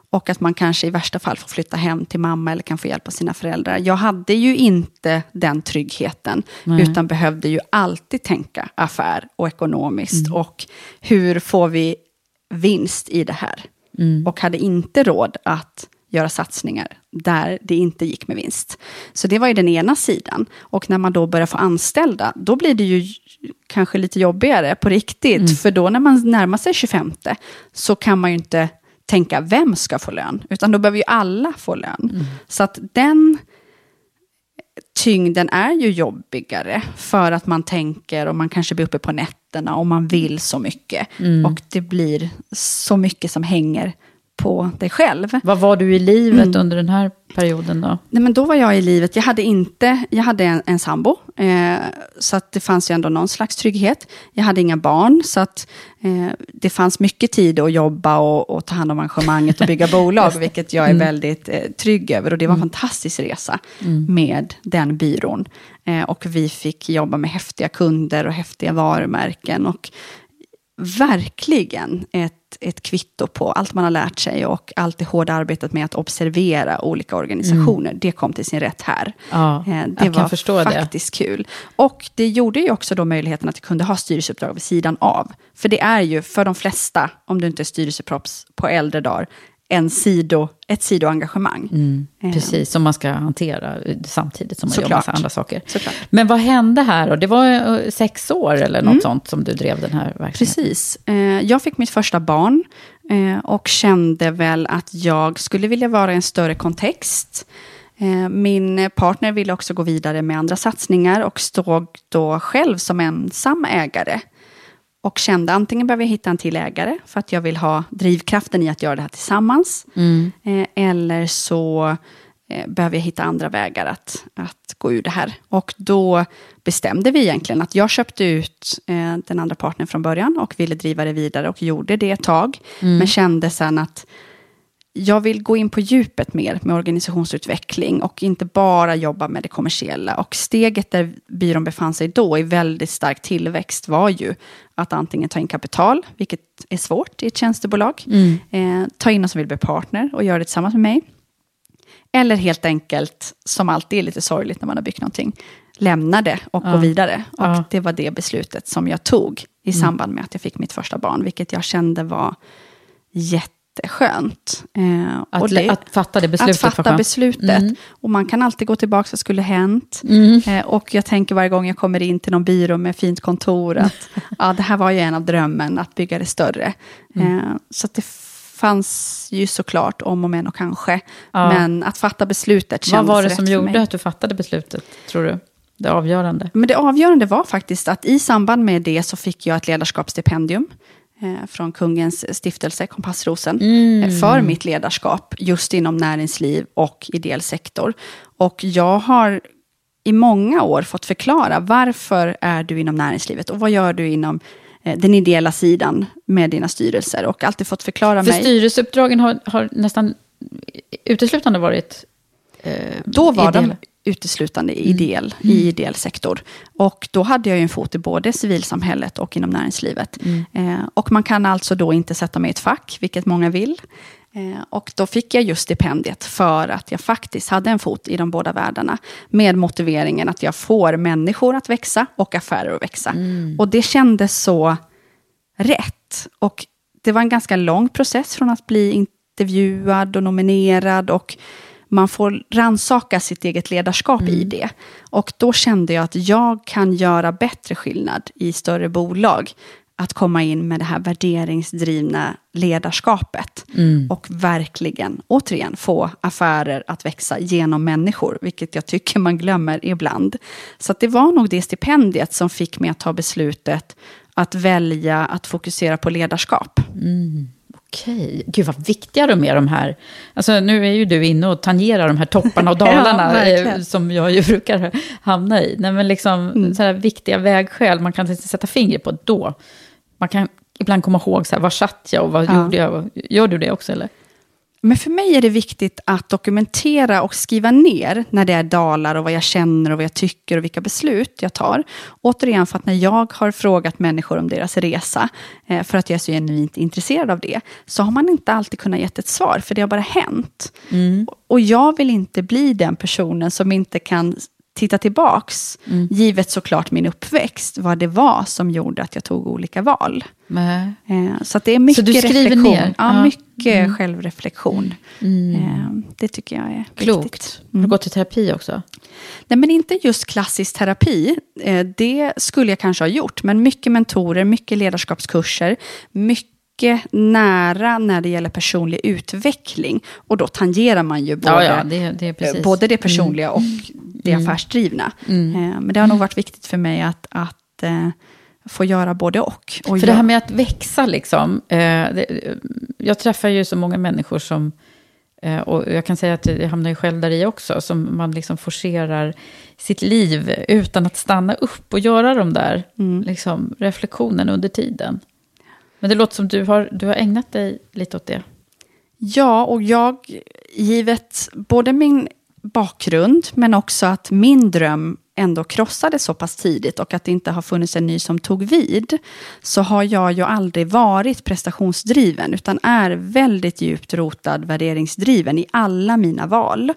S2: och att man kanske i värsta fall får flytta hem till mamma eller kan få hjälp av sina föräldrar. Jag hade ju inte den tryggheten, Nej. utan behövde ju alltid tänka affär och ekonomiskt. Mm. Och hur får vi vinst i det här? Mm. Och hade inte råd att göra satsningar där det inte gick med vinst. Så det var ju den ena sidan. Och när man då börjar få anställda, då blir det ju kanske lite jobbigare på riktigt. Mm. För då när man närmar sig 25 så kan man ju inte tänka vem ska få lön, utan då behöver ju alla få lön. Mm. Så att den tyngden är ju jobbigare för att man tänker och man kanske blir uppe på nätterna och man vill så mycket. Mm. Och det blir så mycket som hänger på dig själv.
S1: Vad var du i livet under den här perioden då?
S2: Nej, men då var jag i livet, jag hade inte, jag hade en, en sambo, eh, så att det fanns ju ändå någon slags trygghet. Jag hade inga barn, så att eh, det fanns mycket tid att jobba och, och ta hand om arrangemanget och bygga bolag, vilket jag är
S1: Mm.
S2: väldigt eh, trygg över. Och det var en fantastisk resa med den byrån. Eh, och vi fick jobba med häftiga kunder och häftiga varumärken. Och verkligen ett, ett kvitto på allt man har lärt sig och allt det hårda arbetet med att observera olika organisationer. Det kom till sin rätt här.
S1: Ja,
S2: Eh, det var
S1: förstå det.
S2: faktiskt kul. Och det gjorde ju också då möjligheten att jag kunde ha styrelseuppdrag vid sidan av. För det är ju för de flesta, om du inte är styrelseprops på äldre dagar, en sido, ett sidoengagemang. Eh,
S1: Precis, som man ska hantera samtidigt som man gör
S2: Såklart.
S1: massa andra saker.
S2: Såklart.
S1: Men vad hände här då? Det var eh, sex år eller något sånt som du drev den här verksamheten?
S2: Precis. Eh, jag fick mitt första barn och kände väl att jag skulle vilja vara i en större kontext. Min partner ville också gå vidare med andra satsningar och stod då själv som ensam ägare. Och kände antingen behöver jag hitta en till ägare för att jag vill ha drivkraften i att göra det här tillsammans. Eh, eller så eh, behöver jag hitta andra vägar att, att gå ur det här. Och då bestämde vi egentligen att jag köpte ut eh, den andra partnern från början och ville driva det vidare och gjorde det ett tag. Men kände sen att jag vill gå in på djupet mer med organisationsutveckling och inte bara jobba med det kommersiella. Och steget där byrån befann sig då i väldigt stark tillväxt var ju att antingen ta in kapital, vilket är svårt i ett tjänstebolag, eh, ta in någon som vill bli partner och göra det tillsammans med mig. Eller helt enkelt, som alltid är lite sorgligt när man har byggt någonting, lämna det och gå vidare. Och
S1: Ja. Mm.
S2: det var det beslutet som jag tog i samband med att jag fick mitt första barn, vilket jag kände var jätteskönt. Eh,
S1: Att,
S2: det-
S1: att fatta det beslutet
S2: att fatta beslutet.
S1: Mm.
S2: Och man kan alltid gå tillbaka, vad skulle hänt? Eh, och jag tänker varje gång jag kommer in till någon byrå med fint kontor, att ja, det här var ju en av drömmen, att bygga det större.
S1: Mm.
S2: Eh, så det fanns ju såklart om och men och kanske.
S1: Ja.
S2: Men att fatta beslutet
S1: Vad
S2: kändes
S1: var det som gjorde att du fattade beslutet, tror du? Det avgörande?
S2: Men det avgörande var faktiskt att i samband med det så fick jag ett ledarskapsstipendium från Kungens stiftelse, Kompassrosen, eh, för mitt ledarskap just inom näringsliv och ideell sektor. Och jag har i många år fått förklara varför är du inom näringslivet och vad gör du inom eh, den ideella sidan med dina styrelser och alltid fått förklara
S1: För
S2: mig.
S1: styrelseuppdragen har, har nästan uteslutande varit eh,
S2: Då var
S1: ideella.
S2: de uteslutande i ideell, i ideell sektor. Och då hade jag ju en fot i både civilsamhället och inom näringslivet. Eh, och man kan alltså då inte sätta mig i ett fack, vilket många vill. Eh, och då fick jag just stipendiet för att jag faktiskt hade en fot i de båda världarna. Med motiveringen att jag får människor att växa och affärer att växa. Och det kändes så rätt. Och det var en ganska lång process från att bli intervjuad och nominerad och man får ransaka sitt eget ledarskap i det. Och då kände jag att jag kan göra bättre skillnad i större bolag. Att komma in med det här värderingsdrivna ledarskapet. Och verkligen, återigen, få affärer att växa genom människor. Vilket jag tycker man glömmer ibland. Så det var nog det stipendiet som fick mig att ta beslutet att välja att fokusera på ledarskap.
S1: Okej, gud vad viktiga de är de här. Alltså nu är ju du inne och tangerar de här topparna och
S2: Ja,
S1: dalarna
S2: verkligen.
S1: eh, som jag ju brukar hamna i. Nej, men liksom
S2: Mm.
S1: så här viktiga vägskäl man kan sätta fingret på då. Man kan ibland komma ihåg så här, var satt jag och vad
S2: Ja.
S1: gjorde jag? Gör du det också eller?
S2: Men för mig är det viktigt att dokumentera och skriva ner när det är dalar och vad jag känner och vad jag tycker och vilka beslut jag tar. Återigen för att när jag har frågat människor om deras resa, eh, för att jag är så genuint intresserad av det, så har man inte alltid kunnat ge ett svar, för det har bara hänt. Och jag vill inte bli den personen som inte kan titta tillbaks, givet såklart min uppväxt, vad det var som gjorde att jag tog olika val.
S1: Nej.
S2: Eh, Så det är mycket reflektion. Ja,
S1: Ja.
S2: mycket självreflektion. Eh, Det tycker jag är viktigt.
S1: Klokt. Har du gått i terapi också?
S2: Nej, men inte just klassisk terapi. Eh, Det skulle jag kanske ha gjort. Men mycket mentorer, mycket ledarskapskurser, mycket nära när det gäller personlig utveckling. Och då tangerar man ju både,
S1: Ja, ja, det, det. Mm.
S2: både det personliga och det affärsdrivna. Eh, Men det har nog varit viktigt för mig att, att eh, få göra både och. och
S1: För det här med att växa, liksom. Eh, jag träffar ju så många människor som... Och jag kan säga att jag hamnar ju själv där i också. Som man liksom forcerar sitt liv utan att stanna upp och göra de där mm. liksom, reflektionen under tiden. Men det låter som du har, du har ägnat dig lite åt det.
S2: Ja, och jag, givet både min bakgrund, men också att min dröm ändå krossades så pass tidigt och att det inte har funnits en ny som tog vid, så har jag ju aldrig varit prestationsdriven, utan är väldigt djupt rotad värderingsdriven i alla mina val.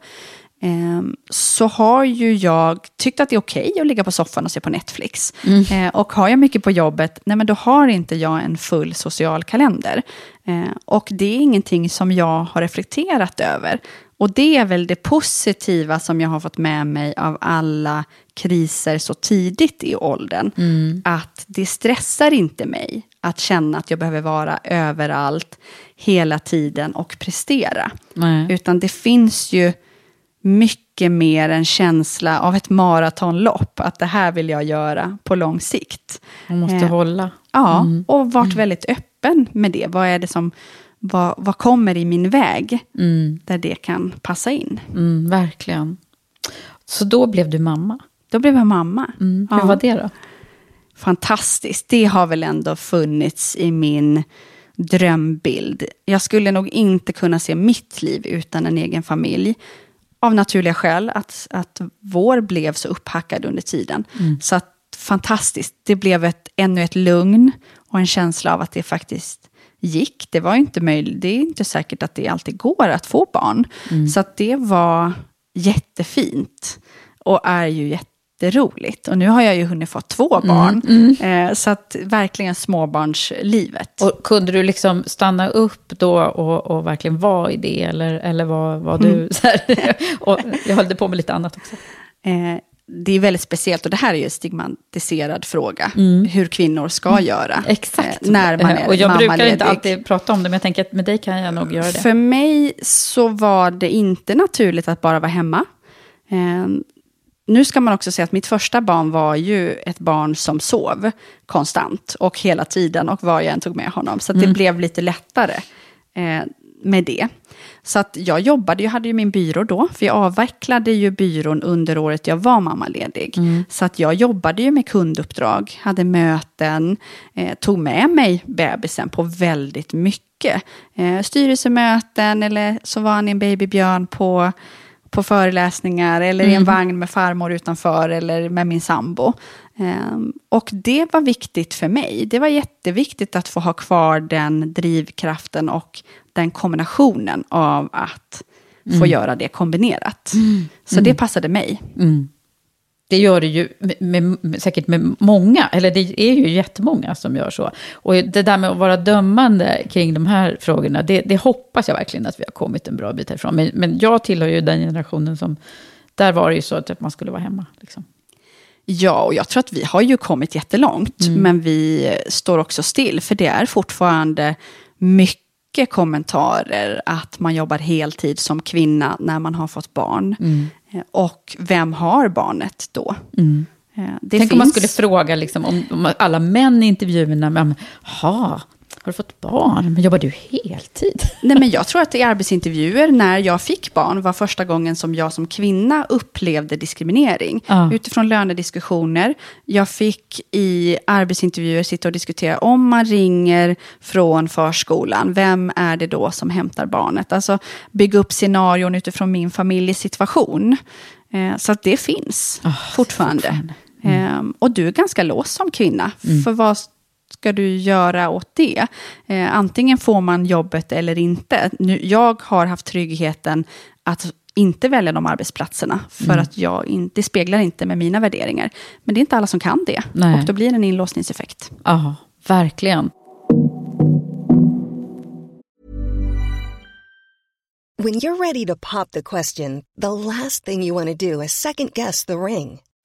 S2: Ehm, så har ju jag tyckt att det är okej okay att ligga på soffan och se på Netflix. Mm. Ehm, och har jag mycket på jobbet, nej men då har inte jag en full social kalender. Ehm, och det är ingenting som jag har reflekterat över. Och det är väl det positiva som jag har fått med mig av alla kriser så tidigt i åldern. Mm. Att det stressar inte mig att känna att jag behöver vara överallt hela tiden och prestera. Nej. Utan det finns ju mycket mer en känsla av ett maratonlopp. Att det här vill jag göra på lång sikt.
S1: Man måste eh, hålla.
S2: Ja, mm. och varit mm. väldigt öppen med det. Vad är det som vad, vad kommer i min väg mm. där det kan passa in.
S1: Mm, verkligen. Så då blev du mamma?
S2: Då blev jag mamma.
S1: Mm. Hur ja. var det då?
S2: Fantastiskt. Det har väl ändå funnits i min drömbild. Jag skulle nog inte kunna se mitt liv utan en egen familj. Av naturliga skäl, att, att vår blev så upphackad under tiden. Mm. Så att, fantastiskt. Det blev ett, ännu ett lugn och en känsla av att det faktiskt gick. Det var inte möjligt. Det är inte säkert att det alltid går att få barn. Mm. Så att det var jättefint. Och är ju jätteroligt. Och nu har jag ju hunnit få två mm, barn. Mm, mm. Så att verkligen småbarnslivet.
S1: Och kunde du liksom stanna upp då och, och verkligen vara i det? Eller, eller var, var du mm. så här? och jag höll på med lite annat också.
S2: Eh, det är väldigt speciellt och det här är ju en stigmatiserad fråga. Mm. Hur kvinnor ska mm. göra.
S1: Exakt.
S2: Eh, när man är
S1: Och jag brukar inte alltid prata om det, men jag tänker att med dig kan jag nog göra det.
S2: För mig så var det inte naturligt att bara vara hemma. Eh, nu ska man också säga att mitt första barn var ju ett barn som sov konstant och hela tiden och var jag än tog med honom. Så mm. det blev lite lättare eh, med det. Så att jag jobbade, jag hade ju min byrå då, för jag avvecklade ju byrån under året jag var mammaledig. Mm. Så att jag jobbade ju med kunduppdrag, hade möten, eh, tog med mig bebisen på väldigt mycket. Eh, styrelsemöten eller så var han en babybjörn på på föreläsningar eller mm. i en mm. vagn med farmor utanför eller med min sambo. Um, och det var viktigt för mig. Det var jätteviktigt att få ha kvar den drivkraften och den kombinationen av att få mm. göra det kombinerat. Mm. Så det mm. passade mig.
S1: Det gör det ju med, med, säkert med många, eller det är ju jättemånga som gör så. Och det där med att vara dömande kring de här frågorna, det, det hoppas jag verkligen att vi har kommit en bra bit härifrån. Men, men jag tillhör ju den generationen som, där var det ju så att man skulle vara hemma. Liksom.
S2: Ja, och jag tror att vi har ju kommit jättelångt, mm. men vi står också still, för det är fortfarande mycket mycket kommentarer att man jobbar heltid som kvinna när man har fått barn. Mm. Eh, och vem har barnet då? Mm.
S1: Eh, det Tänk finns... om man skulle fråga liksom, om, om alla män i intervjuerna, men, ha, har du fått barn? Men jobbar du heltid?
S2: Nej, men jag tror att i arbetsintervjuer när jag fick barn var första gången som jag som kvinna upplevde diskriminering. Ja. Utifrån lönediskussioner. Jag fick i arbetsintervjuer sitta och diskutera om man ringer från förskolan, vem är det då som hämtar barnet? Alltså bygga upp scenarion utifrån min familjesituation. Eh, så att det finns oh, fortfarande. fortfarande. Mm. Um, och du är ganska låst som kvinna. Mm. För vad ska du göra åt det? Eh, antingen får man jobbet eller inte. Nu, jag har haft tryggheten att inte välja de arbetsplatserna, för mm. att jag in, det speglar inte med mina värderingar. Men det är inte alla som kan det, Nej. och då blir det en inlåsningseffekt.
S1: Ja, verkligen.
S3: When you're ready to pop the question, the last thing you want to do is second guess the ring.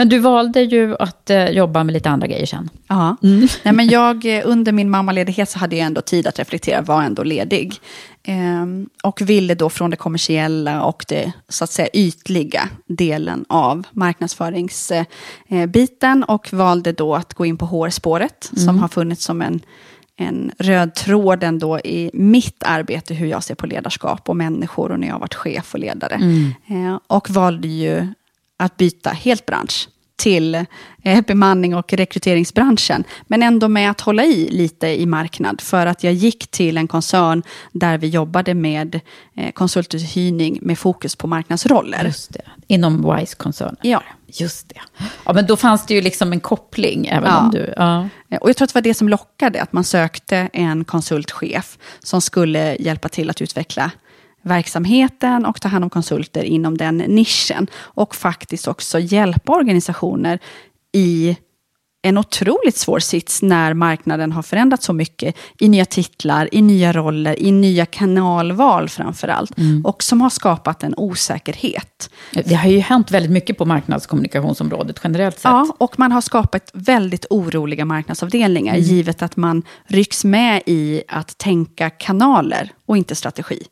S1: Men du valde ju att eh, jobba med lite andra grejer sen.
S2: Ja, Nej, men jag, eh, under min mammaledighet så hade jag ändå tid att reflektera, var ändå ledig. Ehm, och ville då från det kommersiella och det så att säga ytliga delen av marknadsföringsbiten och valde då att gå in på HR-spåret som har funnits som en, en röd tråd ändå i mitt arbete, hur jag ser på ledarskap och människor och när jag har varit chef och ledare. Eh, och valde ju att byta helt bransch till eh, bemanning och rekryteringsbranschen. Men ändå med att hålla i lite i marknad. För att jag gick till en koncern där vi jobbade med eh, konsultuthyrning med fokus på marknadsroller.
S1: Just det. Inom Wise-koncernen.
S2: Ja.
S1: Just det. Ja, men då fanns det ju liksom en koppling, även
S2: Ja.
S1: om du... Ja.
S2: Och jag tror att det var det som lockade, att man sökte en konsultchef som skulle hjälpa till att utveckla verksamheten och ta hand om konsulter inom den nischen. Och faktiskt också hjälpa organisationer i en otroligt svår sits när marknaden har förändrats så mycket i nya titlar, i nya roller, i nya kanalval framför allt. Och som har skapat en osäkerhet.
S1: Det har ju hänt väldigt mycket på marknadskommunikationsområdet generellt sett.
S2: Ja, och man har skapat väldigt oroliga marknadsavdelningar, givet att man rycks med i att tänka kanaler och inte strategi.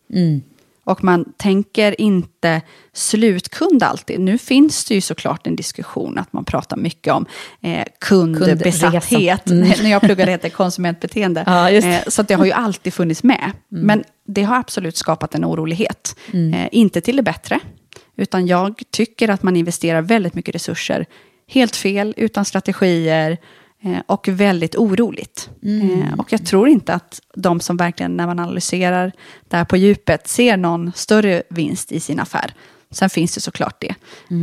S2: Och man tänker inte slutkund alltid. Nu finns det ju såklart en diskussion att man pratar mycket om eh, kundbesatthet.
S1: Mm.
S2: När jag pluggade hette det konsumentbeteende.
S1: Ja.
S2: Eh, så det har ju alltid funnits med. Men det har absolut skapat en orolighet. Eh, inte till det bättre. Utan jag tycker att man investerar väldigt mycket resurser helt fel, utan strategier och väldigt oroligt. Eh, och jag tror inte att de som verkligen, när man analyserar det här på djupet, ser någon större vinst i sin affär. Sen finns det såklart det.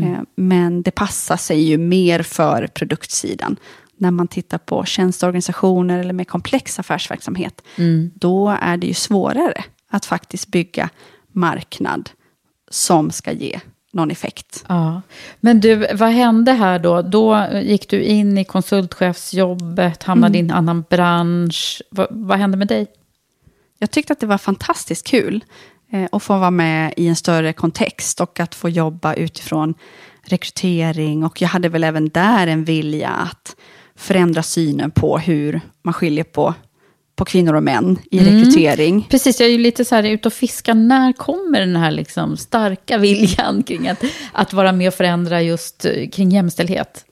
S2: Eh, men det passar sig ju mer för produktsidan. När man tittar på tjänsteorganisationer eller mer komplex affärsverksamhet, då är det ju svårare att faktiskt bygga marknad som ska ge någon effekt.
S1: Ja. Men du, vad hände här då? Då gick du in i konsultchefsjobbet, hamnade i en annan bransch. Va, vad hände med dig?
S2: Jag tyckte att det var fantastiskt kul eh, att få vara med i en större kontext och att få jobba utifrån rekrytering. Och jag hade väl även där en vilja att förändra synen på hur man skiljer på, på kvinnor och män i rekrytering.
S1: Precis, jag är ju lite så här ute och fiskar. När kommer den här liksom starka viljan kring att, att vara med och förändra just eh, kring jämställdhet?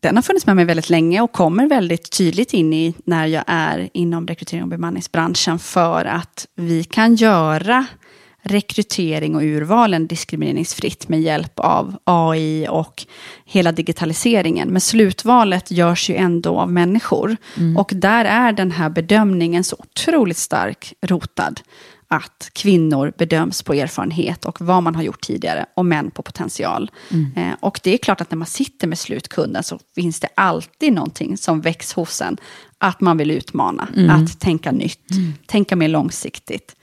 S2: den har funnits med mig väldigt länge och kommer väldigt tydligt in i när jag är inom rekrytering och bemanningsbranschen för att vi kan göra rekrytering och urvalen diskrimineringsfritt med hjälp av AI och hela digitaliseringen. Men slutvalet görs ju ändå av människor. Mm. Och där är den här bedömningen så otroligt stark rotad att kvinnor bedöms på erfarenhet och vad man har gjort tidigare och män på potential. Mm. Eh, och det är klart att när man sitter med slutkunden så finns det alltid någonting som väcks hos en. Att man vill utmana, mm. att tänka nytt, mm. tänka mer långsiktigt.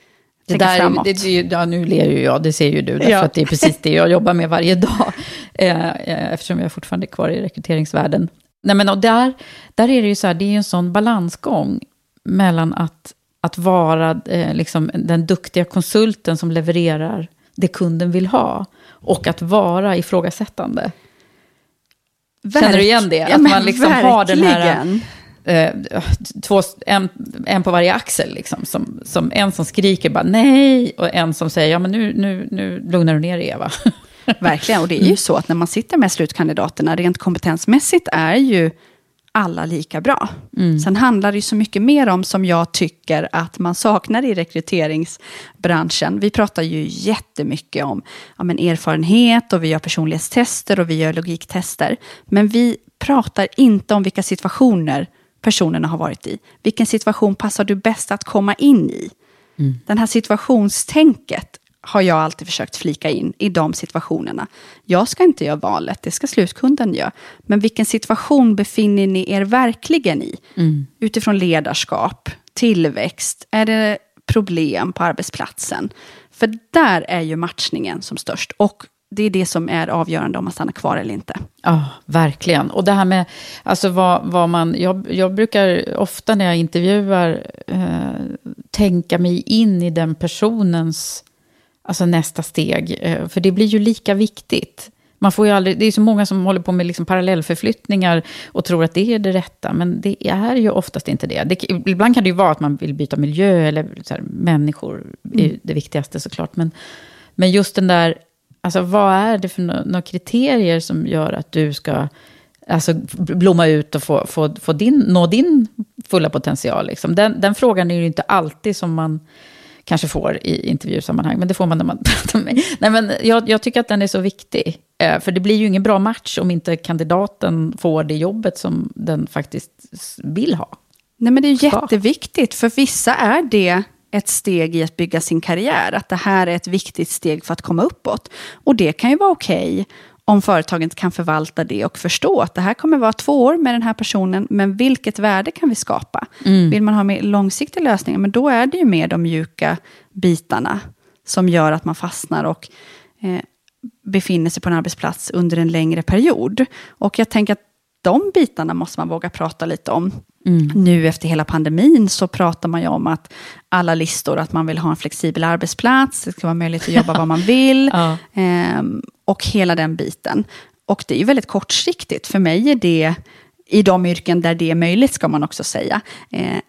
S1: Det där, det, det, ja, nu ler ju jag, det ser ju du, därför ja. att det är precis det jag jobbar med varje dag. Eh, eh, eftersom jag fortfarande är kvar i rekryteringsvärlden. Nej, men, och där, där är det ju så här, det är ju en sån balansgång mellan att att vara eh, liksom, den duktiga konsulten som levererar det kunden vill ha. Och att vara ifrågasättande. Verk Känner du igen det?
S2: Ja,
S1: att
S2: man liksom har den här...
S1: Eh, två, en, en på varje axel, liksom, som, som en som skriker bara nej, och en som säger ja men nu, nu, nu lugnar du ner dig Eva.
S2: Verkligen, och det är ju så att när man sitter med slutkandidaterna, rent kompetensmässigt är ju alla lika bra. Mm. Sen handlar det ju så mycket mer om, som jag tycker att man saknar i rekryteringsbranschen. Vi pratar ju jättemycket om ja, men erfarenhet och vi gör personlighetstester och vi gör logiktester. Men vi pratar inte om vilka situationer personerna har varit i. Vilken situation passar du bäst att komma in i? Mm. Den här situationstänket har jag alltid försökt flika in i de situationerna. Jag ska inte göra valet, det ska slutkunden göra. Men vilken situation befinner ni er verkligen i? Mm. Utifrån ledarskap, tillväxt, är det problem på arbetsplatsen? För där är ju matchningen som störst. Och det är det som är avgörande om man stannar kvar eller inte.
S1: Ja, verkligen. Och det här med, alltså vad, vad man, jag, jag brukar ofta när jag intervjuar eh, tänka mig in i den personens alltså nästa steg. Eh, för det blir ju lika viktigt. Man får ju aldrig, det är så många som håller på med liksom parallellförflyttningar och tror att det är det rätta, men det är ju oftast inte det. det ibland kan det ju vara att man vill byta miljö eller här, människor är mm. det viktigaste såklart. Men, men just den där, alltså vad är det för några kriterier som gör att du ska alltså, blomma ut och få, få, få din, nå din fulla potential? Liksom. Den, den frågan är ju inte alltid som man kanske får i intervjusammanhang, men det får man när man pratar med mig. Nej, men jag, jag tycker att den är så viktig, eh, för det blir ju ingen bra match om inte kandidaten får det jobbet som den faktiskt vill ha.
S2: Nej, men det är jätteviktigt, för vissa är det ett steg i att bygga sin karriär. Att det här är ett viktigt steg för att komma uppåt. Och det kan ju vara okej okay om företaget kan förvalta det och förstå att det här kommer vara två år med den här personen, men vilket värde kan vi skapa? Mm. Vill man ha mer långsiktiga lösningar, men då är det ju mer de mjuka bitarna som gör att man fastnar och eh, befinner sig på en arbetsplats under en längre period. Och jag tänker att de bitarna måste man våga prata lite om. Mm. Nu efter hela pandemin så pratar man ju om att alla listor, att man vill ha en flexibel arbetsplats, det ska vara möjligt att jobba var man vill. ja. ehm, och hela den biten. Och det är ju väldigt kortsiktigt. För mig är det, i de yrken där det är möjligt, ska man också säga, eh,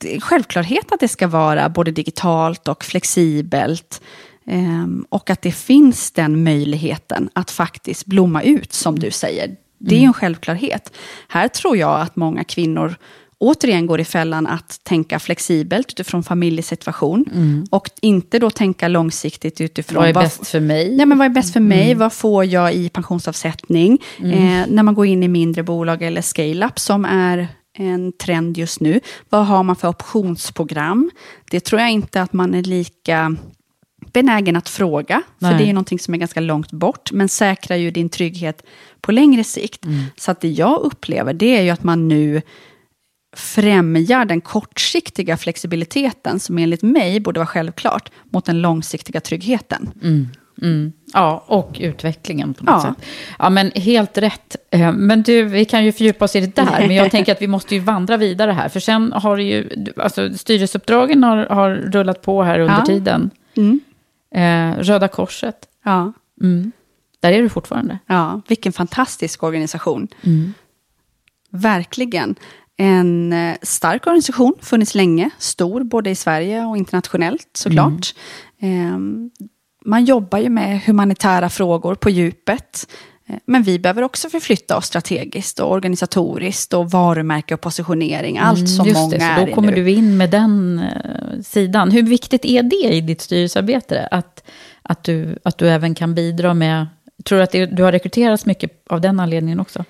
S2: det är självklarhet att det ska vara både digitalt och flexibelt. Eh, och att det finns den möjligheten att faktiskt blomma ut, som du säger. Det är ju en självklarhet. Här tror jag att många kvinnor återigen går i fällan att tänka flexibelt utifrån familjesituation. Mm. Och inte då tänka långsiktigt utifrån...
S1: Vad är bäst för mig?
S2: Ja, men vad är bäst för mig? Mm. Vad får jag i pensionsavsättning? Mm. Eh, när man går in i mindre bolag eller scale-up som är en trend just nu. Vad har man för optionsprogram? Det tror jag inte att man är lika benägen att fråga, Nej. för det är någonting som är ganska långt bort, men säkrar ju din trygghet på längre sikt. Mm. Så att det jag upplever, det är ju att man nu främjar den kortsiktiga flexibiliteten, som enligt mig borde vara självklart, mot den långsiktiga tryggheten.
S1: Mm. Mm. Ja, och utvecklingen på något ja. sätt. Ja, men helt rätt. Eh, men du, vi kan ju fördjupa oss i det där, men jag tänker att vi måste ju vandra vidare här, för sen har det ju, alltså styrelseuppdragen har, har rullat på här under ja. tiden. Mm. Eh, Röda Korset.
S2: Ja.
S1: Mm. Där är du fortfarande.
S2: Ja, vilken fantastisk organisation. Mm. Verkligen. En eh, stark organisation, funnits länge, stor både i Sverige och internationellt såklart. Mm. Eh, man jobbar ju med humanitära frågor på djupet. Eh, Men vi behöver också förflytta oss strategiskt och organisatoriskt och varumärke och positionering. Allt som
S1: Mm,
S2: många
S1: det,
S2: är
S1: då kommer
S2: nu.
S1: du in med den eh, sidan. Hur viktigt är det i ditt styrelsearbete? Att, att, du, att du även kan bidra med... Tror du att det, du har rekryterats mycket av den anledningen också?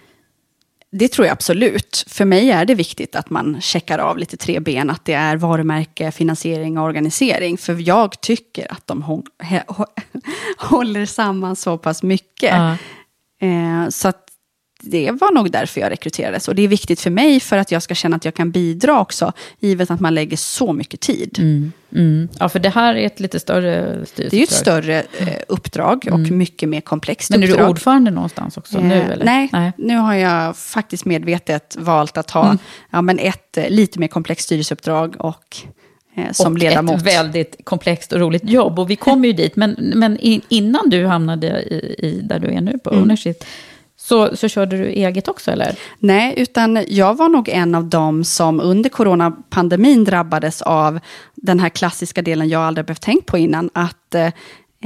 S2: Det tror jag absolut. För mig är det viktigt att man checkar av lite tre ben. Att det är varumärke, finansiering och organisering. För jag tycker att de håller samman så pass mycket.
S1: Ja.
S2: Eh, så det var nog därför jag rekryterades. Och det är viktigt för mig för att jag ska känna att jag kan bidra också. Givet att man lägger så mycket tid.
S1: Mm. Ja, för det här är ett lite större styrelseuppdrag.
S2: Det är ju ett större eh, uppdrag och mycket mer komplext
S1: Men är
S2: uppdrag.
S1: du ordförande någonstans också nu?
S2: Eh,
S1: Eller?
S2: Nej, nu har jag faktiskt medvetet valt att ha
S1: Mm.
S2: ja, men ett eh, lite mer komplext styrelseuppdrag och som
S1: och
S2: ledamot.
S1: ett väldigt komplext och roligt jobb. Och vi kommer ju dit. Men, men innan du hamnade i, i där du är nu på
S2: Mm.
S1: Ownership, så, så körde du eget också, eller?
S2: Nej, utan jag var nog en av dem som under coronapandemin drabbades av den här klassiska delen jag aldrig behövt tänkt på innan, att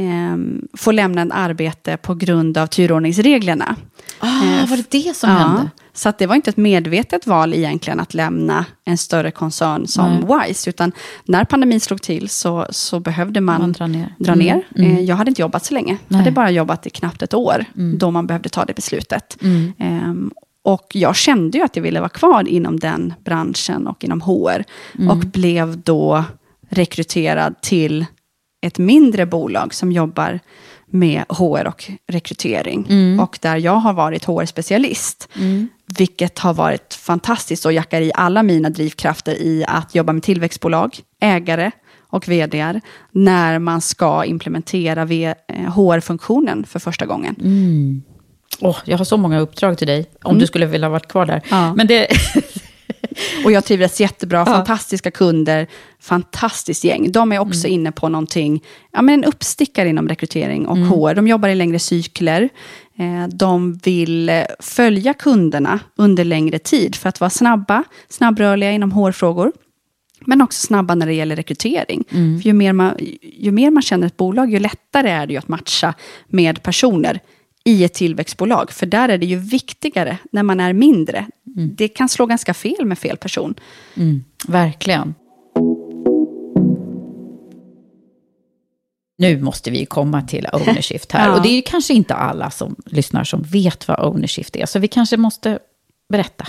S2: eh, em, få lämna en arbete på grund av turordningsreglerna.
S1: Ah, var det det som
S2: Ja,
S1: hände?
S2: Så att det var inte ett medvetet val egentligen att lämna en större koncern som Wise, utan när pandemin slog till så, så behövde man,
S1: Man drar ner.
S2: dra
S1: Mm,
S2: ner.
S1: mm.
S2: Eh, Jag hade inte jobbat så länge, jag
S1: Nej.
S2: hade bara jobbat i knappt ett år, då man behövde ta det beslutet. Ehm, och jag kände ju att jag ville vara kvar inom den branschen och inom HR, och blev då rekryterad till ett mindre bolag som jobbar med HR och rekrytering. Och där jag har varit HR-specialist. Vilket har varit fantastiskt och jackar i alla mina drivkrafter i att jobba med tillväxtbolag, ägare och vd när man ska implementera V- eh, HR-funktionen för första gången.
S1: Åh, jag har så många uppdrag till dig, om du skulle vilja vara kvar där.
S2: Mm. Ja.
S1: Men det...
S2: Och jag trivdes jättebra, fantastiska kunder, fantastiskt gäng. De är också
S1: Mm.
S2: inne på någonting, ja men en uppstickare inom rekrytering och
S1: Mm.
S2: HR. De jobbar i längre cykler. Eh, De vill eh, följa kunderna under längre tid för att vara snabba, snabbrörliga inom HR-frågor. Men också snabba när det gäller rekrytering.
S1: Mm.
S2: För ju, mer man, ju mer man känner ett bolag, ju lättare är det ju att matcha med personer i ett tillväxtbolag. För där är det ju viktigare när man är mindre. Det kan slå ganska fel med fel person.
S1: Verkligen. Nu måste vi komma till ownership här.
S2: Ja.
S1: Och det är kanske inte alla som lyssnar som vet vad ownership är. Så vi kanske måste berätta.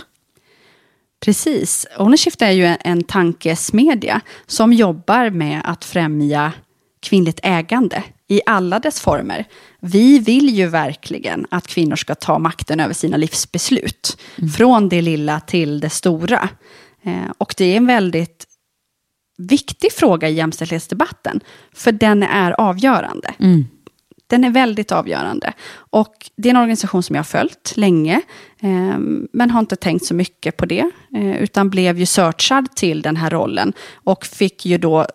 S2: Precis. Ownershift är ju en tankesmedja som jobbar med att främja kvinnligt ägande i alla dess former. Vi vill ju verkligen att kvinnor ska ta makten över sina livsbeslut. Från det lilla till det stora. Eh, och det är en väldigt viktig fråga i jämställdhetsdebatten. För den är avgörande. Den är väldigt avgörande. Och det är en organisation som jag har följt länge, eh, men har inte tänkt så mycket på det, eh, utan blev ju searchad till den här rollen och fick ju då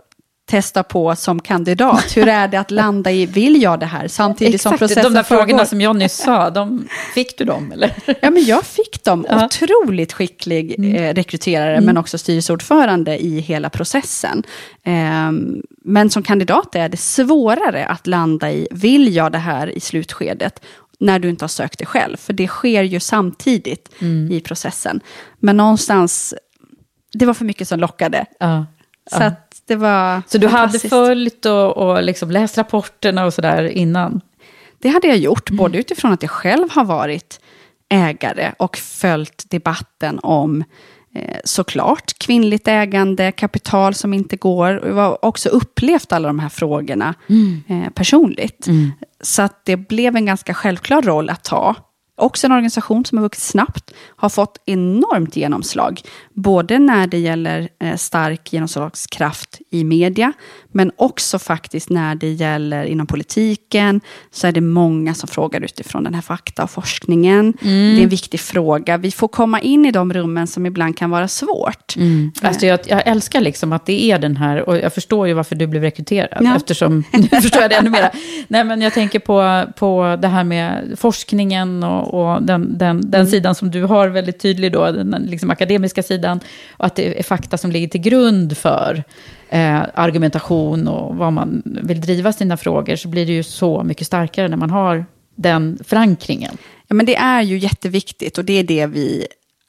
S2: testa på som kandidat. Hur är det att landa i, vill jag det här? Samtidigt som processen
S1: de där frågorna
S2: pågår.
S1: som jag nyss sa, de, fick du dem eller?
S2: Ja, men jag fick dem.
S1: Ja.
S2: Otroligt skicklig eh, rekryterare, men också styrelseordförande i hela processen. Ehm, men som kandidat är det svårare att landa i, vill jag det här i slutskedet? När du inte har sökt det själv, för det sker ju samtidigt i processen. Men någonstans, det var för mycket som lockade.
S1: Ja.
S2: Så att det var
S1: Så du hade följt och, och liksom läst rapporterna och sådär innan?
S2: Det hade jag gjort, både utifrån att jag själv har varit ägare och följt debatten om eh, såklart kvinnligt ägande, kapital som inte går. Jag har också upplevt alla de här frågorna eh, personligt. Så att det blev en ganska självklar roll att ta. Också en organisation som har vuxit snabbt, har fått enormt genomslag. Både när det gäller eh, stark genomslagskraft i media, men också faktiskt när det gäller inom politiken, så är det många som frågar utifrån den här fakta och forskningen. Det är en viktig fråga. Vi får komma in i de rummen som ibland kan vara svårt.
S1: Alltså jag, jag älskar liksom att det är den här, och jag förstår ju varför du blev rekryterad,
S2: Ja.
S1: eftersom, nu förstår jag det ännu mer. Nej men jag tänker på, på det här med forskningen och, och den, den, den sidan som du har väldigt tydlig då, den liksom akademiska sidan, och att det är fakta som ligger till grund för eh, argumentation och vad man vill driva sina frågor, så blir det ju så mycket starkare när man har den förankringen.
S2: Ja, men det är ju jätteviktigt och det är det vi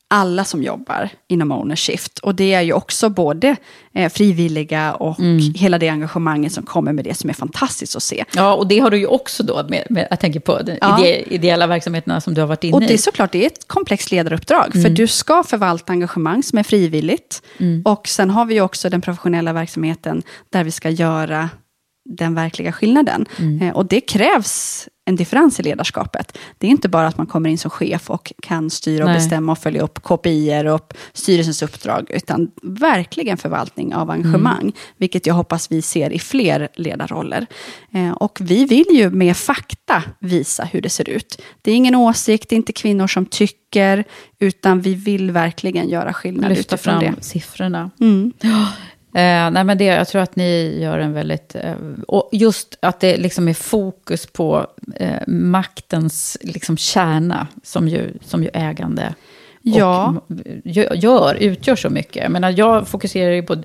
S2: alla som jobbar inom ownership. Och det är ju också både eh, frivilliga och
S1: Mm.
S2: hela det engagemanget som kommer med det som är fantastiskt att se.
S1: Ja, och det har du ju också då, med, med, jag tänker på de
S2: Ja.
S1: ide, ideella verksamheterna som du har varit inne
S2: Och det är
S1: i.
S2: såklart det är ett komplext ledaruppdrag. För
S1: Mm.
S2: du ska förvalta engagemang som är frivilligt.
S1: Mm.
S2: Och sen har vi ju också den professionella verksamheten där vi ska göra den verkliga skillnaden.
S1: Mm.
S2: Eh, och det krävs en differens i ledarskapet. Det är inte bara att man kommer in som chef och kan styra och
S1: Nej.
S2: bestämma och följa upp KPIer och styrelsens uppdrag, utan verkligen förvaltning av engagemang,
S1: Mm.
S2: vilket jag hoppas vi ser i fler ledarroller. Eh, och vi vill ju med fakta visa hur det ser ut. Det är ingen åsikt, det är inte kvinnor som tycker, utan vi vill verkligen göra skillnad
S1: Lyfta
S2: utifrån
S1: fram
S2: det.
S1: siffrorna.
S2: Mm.
S1: Eh, nej, men det, jag tror att ni gör en väldigt... Eh, och just att det liksom är fokus på eh, maktens liksom, kärna, som ju, som ju ägande
S2: Ja.
S1: och gör, utgör så mycket. Jag, menar, jag fokuserar ju på,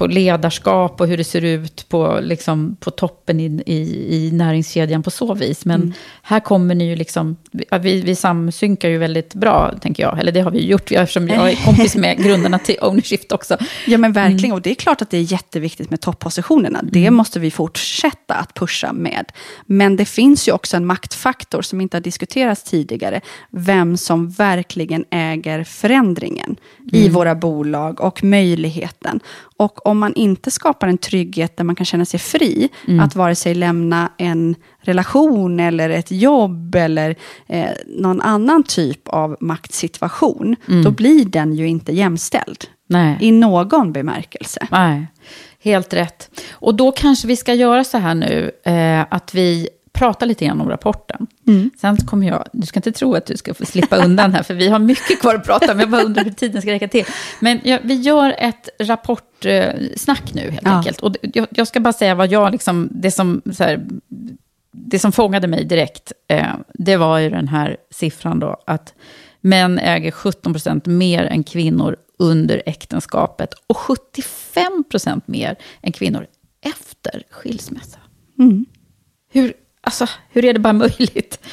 S1: på ledarskap och hur det ser ut på, liksom, på toppen i, i, i näringskedjan på så vis. Men
S2: Mm.
S1: här kommer ni ju liksom... Vi, vi samsynkar ju väldigt bra, tänker jag. Eller det har vi gjort, eftersom jag är kompis med grundarna till Ownership också.
S2: Ja men verkligen, och det är klart att det är jätteviktigt med toppositionerna. Det måste vi fortsätta att pusha med. Men det finns ju också en maktfaktor som inte har diskuterats tidigare. Vem som verkligen äger förändringen i
S1: Mm.
S2: våra bolag och möjligheten. Och om man inte skapar en trygghet där man kan känna sig fri
S1: Mm.
S2: att vare sig lämna en relation eller ett jobb eller eh, någon annan typ av maktsituation,
S1: Mm.
S2: då blir den ju inte jämställd.
S1: Nej.
S2: I någon bemärkelse.
S1: Nej, helt rätt. Och då kanske vi ska göra så här nu, eh, att vi pratar lite grann om rapporten.
S2: Mm.
S1: Sen kommer jag, du ska inte tro att du ska få slippa undan här, för vi har mycket kvar att prata om. Jag bara undrar hur tiden ska räcka till. Men ja, vi gör ett rapportsnack nu, helt
S2: Ja.
S1: enkelt. Och jag, jag ska bara säga vad jag, liksom, det som, så här, det som fångade mig direkt, eh, det var ju den här siffran då, att män äger 17 procent mer än kvinnor under äktenskapet och 75 procent mer än kvinnor efter skilsmässa.
S2: Mm.
S1: Hur, alltså, hur är det bara möjligt?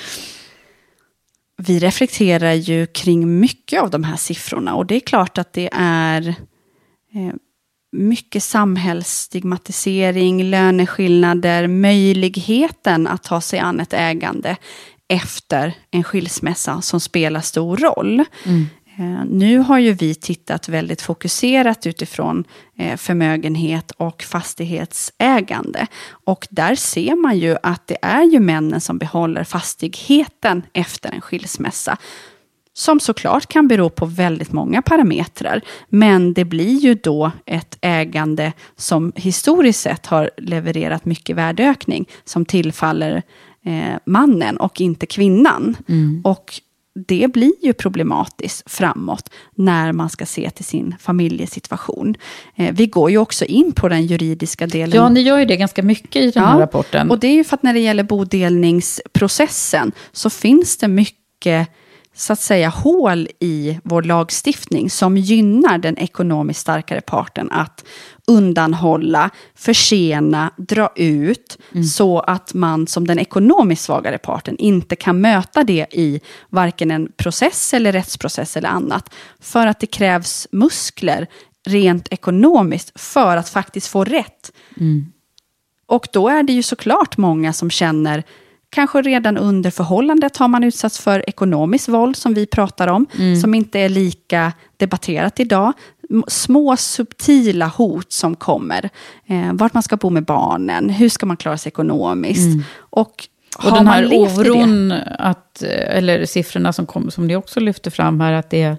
S2: Vi reflekterar ju kring mycket av de här siffrorna och det är klart att det är eh, mycket samhällsstigmatisering, löneskillnader, möjligheten att ta sig an ett ägande efter en skilsmässa som spelar stor roll. Eh, Nu har ju vi tittat väldigt fokuserat utifrån eh, förmögenhet och fastighetsägande. Och där ser man ju att det är ju männen som behåller fastigheten efter en skilsmässa. Som såklart kan bero på väldigt många parametrar. Men det blir ju då ett ägande som historiskt sett har levererat mycket värdeökning som tillfaller eh, mannen och inte kvinnan. Och det blir ju problematiskt framåt när man ska se till sin familjesituation. Eh, vi går ju också in på den juridiska delen.
S1: Ja, ni gör ju det ganska mycket i den här rapporten.
S2: Och det är ju för att när det gäller bodelningsprocessen så finns det mycket så att säga hål i vår lagstiftning som gynnar den ekonomiskt starkare parten att undanhålla, försena, dra ut så att man som den ekonomiskt svagare parten inte kan möta det i varken en process eller rättsprocess eller annat. För att det krävs muskler rent ekonomiskt för att faktiskt få rätt. Och då är det ju såklart många som känner, kanske redan under förhållandet har man utsatts för ekonomiskt våld som vi pratar om, som inte är lika debatterat idag. Små subtila hot som kommer. Eh, vart man ska bo med barnen, hur ska man klara sig ekonomiskt. Och,
S1: Och
S2: har
S1: den här oron, att, eller siffrorna som, kom, som ni också lyfter fram här, att det är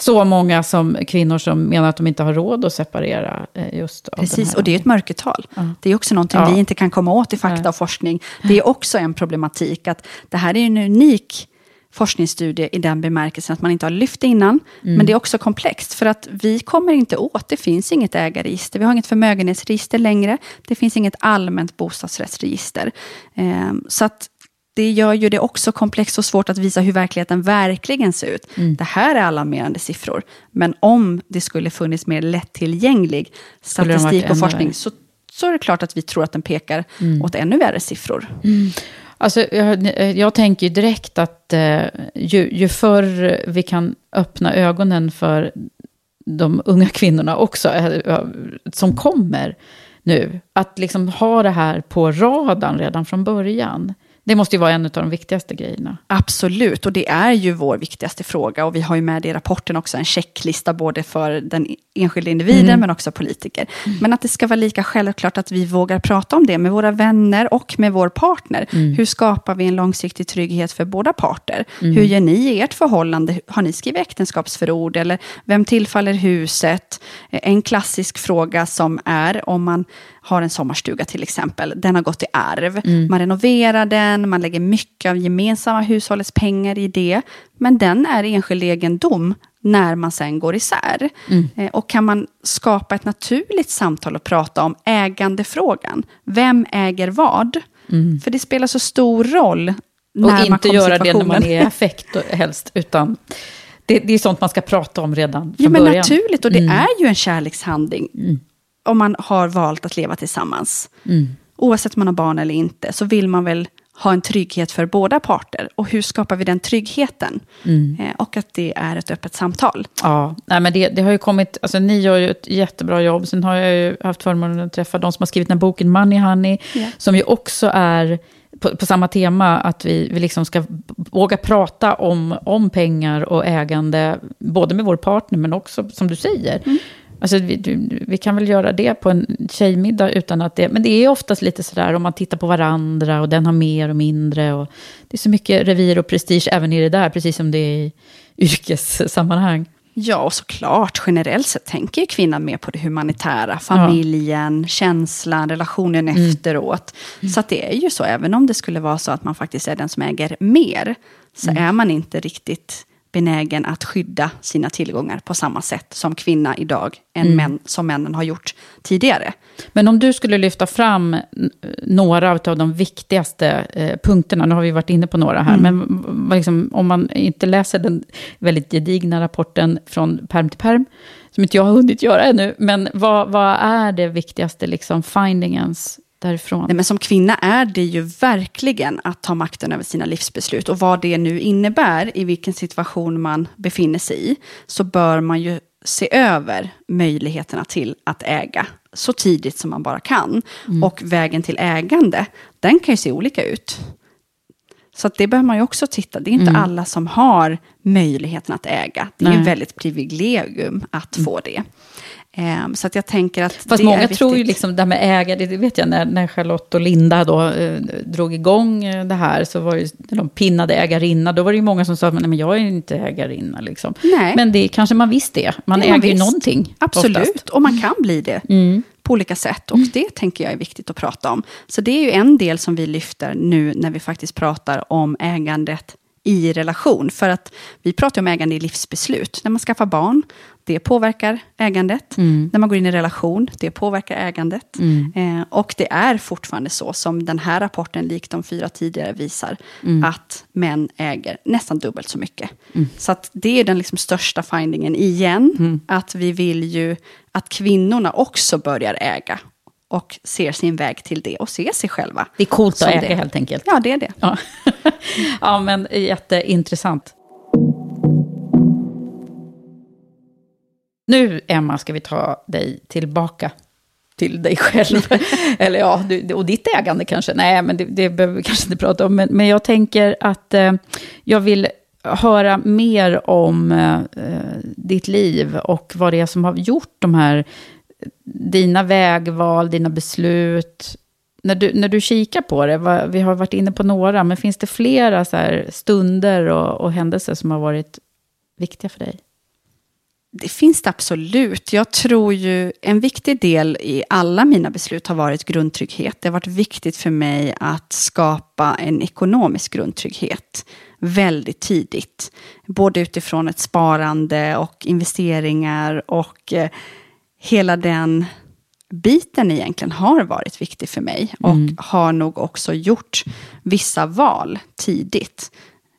S1: så många som, kvinnor som menar att de inte har råd att separera. eh, Just
S2: Precis, och det är ett mörkertal. Det är också någonting
S1: Ja.
S2: vi inte kan komma åt i fakta och forskning. Det är också en problematik att det här är en unik forskningsstudie i den bemärkelsen att man inte har lyft det innan.
S1: Mm.
S2: Men det är också komplext för att vi kommer inte åt, det finns inget ägarregister, vi har inget förmögenhetsregister längre, det finns inget allmänt bostadsrättsregister. Ehm, så att det gör ju det också komplext och svårt att visa hur verkligheten verkligen ser ut.
S1: Mm.
S2: Det här är alarmerande siffror. Men om det skulle funnits mer lättillgänglig
S1: Skulle
S2: statistik och forskning så, så är det klart att vi tror att den pekar
S1: Mm.
S2: åt ännu värre siffror.
S1: Alltså, jag, jag tänker ju direkt att eh, ju, ju förr vi kan öppna ögonen för de unga kvinnorna också, eh, som kommer nu, att liksom ha det här på radarn redan från början. Det måste ju vara en av de viktigaste grejerna.
S2: Absolut, och det är ju vår viktigaste fråga. Och vi har ju med det i rapporten också, en checklista både för den enskilda individen mm. men också politiker. Mm. Men att det ska vara lika självklart att vi vågar prata om det med våra vänner och med vår partner. Mm. Hur skapar vi en långsiktig trygghet för båda parter? Mm. Hur gör ni i ert förhållande? Har ni skrivit äktenskapsförord? Eller vem tillfaller huset? En klassisk fråga som är om man har en sommarstuga till exempel, den har gått i arv. Mm. Man renoverar den, man lägger mycket av gemensamma hushållets pengar i det, men den är enskild egendom när man sen går isär. Mm. Eh, och kan man skapa ett naturligt samtal och prata om ägandefrågan? Vem äger vad? Mm. För det spelar så stor roll när
S1: Och inte göra det när man är i affekt helst, utan det, det, är sånt man ska prata om redan från
S2: ja, men
S1: början.
S2: Naturligt, och det mm. är ju en kärlekshandling. Mm om man har valt att leva tillsammans, mm. oavsett om man har barn eller inte, så vill man väl ha en trygghet för båda parter. Och hur skapar vi den tryggheten? Mm. Eh, och att det är ett öppet samtal.
S1: Ja, nej, men det, det, har ju kommit, alltså ni gör ju ett jättebra jobb. Sen har jag ju haft förmånen att träffa de som har skrivit den här boken Money Honey, yeah. som ju också är på, på, samma tema, att vi, vi liksom ska våga prata om, om pengar och ägande, både med vår partner, men också, som du säger, mm. Alltså, vi, vi, kan väl göra det på en tjejmiddag utan att det... Men det är oftast lite sådär om man tittar på varandra och den har mer och mindre. Och det är så mycket revir och prestige även i det där, precis som det är i yrkessammanhang.
S2: Ja, och såklart. Generellt sett tänker ju kvinnan mer på det humanitära. Familjen, ja. känslan, relationen mm. efteråt. Mm. Så att det är ju så, även om det skulle vara så att man faktiskt är den som äger mer, så mm. är man inte riktigt benägen att skydda sina tillgångar på samma sätt som kvinna idag, än mm. män, som männen har gjort tidigare.
S1: Men om du skulle lyfta fram några av de viktigaste eh, punkterna, nu har vi varit inne på några här, mm. men liksom, om man inte läser den väldigt gedigna rapporten från perm till perm, som inte jag har hunnit göra ännu, men vad, vad är det viktigaste liksom, findingens därifrån?
S2: Nej, men som kvinna är det ju verkligen att ta makten över sina livsbeslut. Och vad det nu innebär, i vilken situation man befinner sig i, så bör man ju se över möjligheterna till att äga så tidigt som man bara kan. Mm. Och vägen till ägande, den kan ju se olika ut. Så det behöver man ju också titta. Det är inte mm. alla som har möjligheten att äga. Det är Nej. ju väldigt privilegium att mm. få det. Um, så att jag tänker att
S1: Fast många tror ju liksom det här med ägare, det vet jag när, när Charlotte och Linda då eh, drog igång eh, det här, så var det, när de pinnade ägarinna, då var det ju många som sa, men, men jag är inte ägarinna liksom. Nej. Men det kanske man visst det, man det äger man ju någonting.
S2: Absolut, oftast. och man kan bli det. Mm. på olika sätt. Och det tänker jag är viktigt att prata om. Så det är ju en del som vi lyfter nu när vi faktiskt pratar om ägandet i relation. För att vi pratar om ägande i livsbeslut. När man skaffar barn, det påverkar ägandet. Mm. När man går in i relation, det påverkar ägandet. Mm. Eh, och det är fortfarande så, som den här rapporten, likt de fyra tidigare, visar, mm. att män äger nästan dubbelt så mycket. Mm. Så att det är den liksom största findingen igen, mm. att vi vill ju att kvinnorna också börjar äga och ser sin väg till det och ser sig själva.
S1: Det är coolt att äga det. helt enkelt.
S2: Ja, det är det.
S1: Ja, ja men jätteintressant. Nu, Emma, ska vi ta dig tillbaka till dig själv. Eller ja, du, och ditt ägande kanske. Nej, men det, det behöver vi kanske inte prata om. Men, men jag tänker att eh, jag vill höra mer om eh, ditt liv och vad det är som har gjort de här, dina vägval, dina beslut. När du, när du kikar på det, vi har varit inne på några, men finns det flera så stunder och, och händelser som har varit viktiga för dig?
S2: Det finns det absolut. Jag tror ju en viktig del i alla mina beslut har varit grundtrygghet. Det har varit viktigt för mig att skapa en ekonomisk grundtrygghet väldigt tidigt. Både utifrån ett sparande och investeringar och eh, hela den biten egentligen har varit viktig för mig. Och mm. har nog också gjort vissa val tidigt.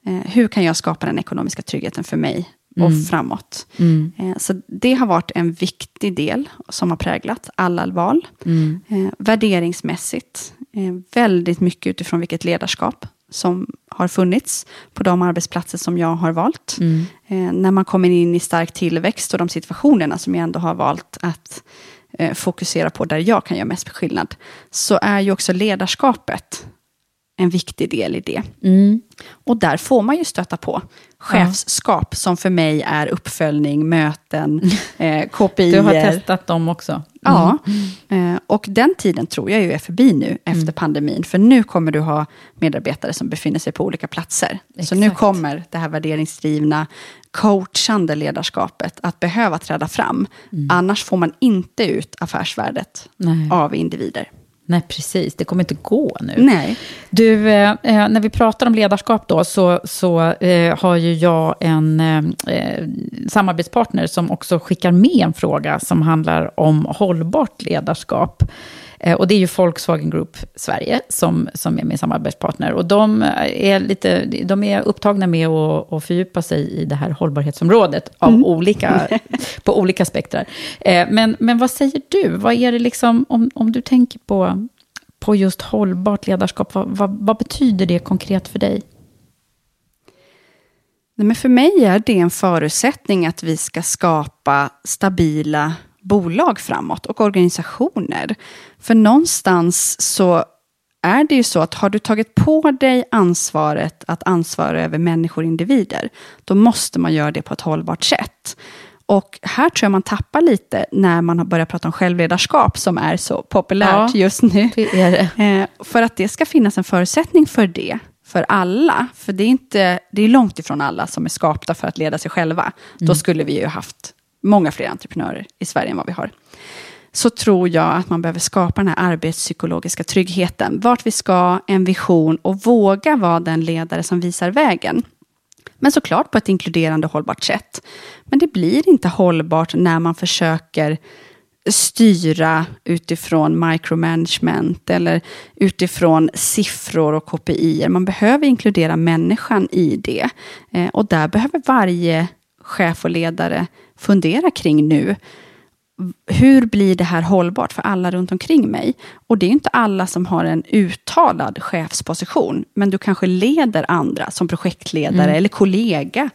S2: Eh, hur kan jag skapa den ekonomiska tryggheten för mig och mm. framåt. Mm. Eh, så det har varit en viktig del som har präglat alla val. Mm. Eh, värderingsmässigt eh, väldigt mycket utifrån vilket ledarskap som har funnits på de arbetsplatser som jag har valt.
S1: Mm.
S2: Eh, när man kommer in i stark tillväxt och de situationerna som jag ändå har valt att eh, fokusera på där jag kan göra mest skillnad, så är ju också ledarskapet en viktig del i det.
S1: Mm.
S2: Och där får man ju stöta på chefskap som för mig är uppföljning, möten, eh, KPI.
S1: Du har testat dem också? Mm.
S2: Ja, eh, och den tiden tror jag ju är förbi nu efter
S1: Mm.
S2: pandemin. För nu kommer du ha medarbetare som befinner sig på olika platser. Så nu
S1: Exakt.
S2: kommer det här värderingsdrivna, coachande ledarskapet att behöva träda fram. Annars får man inte ut affärsvärdet
S1: Mm. Nej.
S2: av individer.
S1: Nej, precis. Det kommer inte gå nu.
S2: Nej.
S1: Du, eh, eh, när vi pratar om ledarskap då, så, så eh, har ju jag en eh, eh, samarbetspartner som också skickar med en fråga som handlar om hållbart ledarskap. Eh, och det är ju Volkswagen Group Sverige som, som är min samarbetspartner. Och de är, lite, de är upptagna med att, att fördjupa sig i det här hållbarhetsområdet av olika, på olika spektrar. Eh, men, men vad säger du? Vad är det liksom, om, om du tänker på, på just hållbart ledarskap, vad, vad, vad betyder det konkret för dig?
S2: Nej, men för mig är det en förutsättning att vi ska skapa stabila bolag framåt och organisationer. För någonstans så är det ju så att har du tagit på dig ansvaret att ansvara över människor och individer, då måste man göra det på ett hållbart sätt. Och här tror jag man tappar lite när man har börjat prata om självledarskap som är så populärt
S1: Ja,
S2: just nu.
S1: det är det.
S2: Eh, för att det ska finnas en förutsättning för det, för alla, för det är, inte, det är långt ifrån alla som är skapta för att leda sig själva. Då skulle vi ju haft många fler entreprenörer i Sverige än vad vi har. Så tror jag att man behöver skapa den här arbetspsykologiska tryggheten. Vart vi ska, en vision och våga vara den ledare som visar vägen. Men såklart på ett inkluderande och hållbart sätt. Men det blir inte hållbart när man försöker styra utifrån micromanagement eller utifrån siffror och KPI. Man behöver inkludera människan i det. Eh, och där behöver varje chef och ledare fundera kring nu. Hur blir det här hållbart för alla runt omkring mig? Och det är inte alla som har en uttalad chefsposition, men du kanske leder andra som projektledare
S1: Mm.
S2: eller kollega.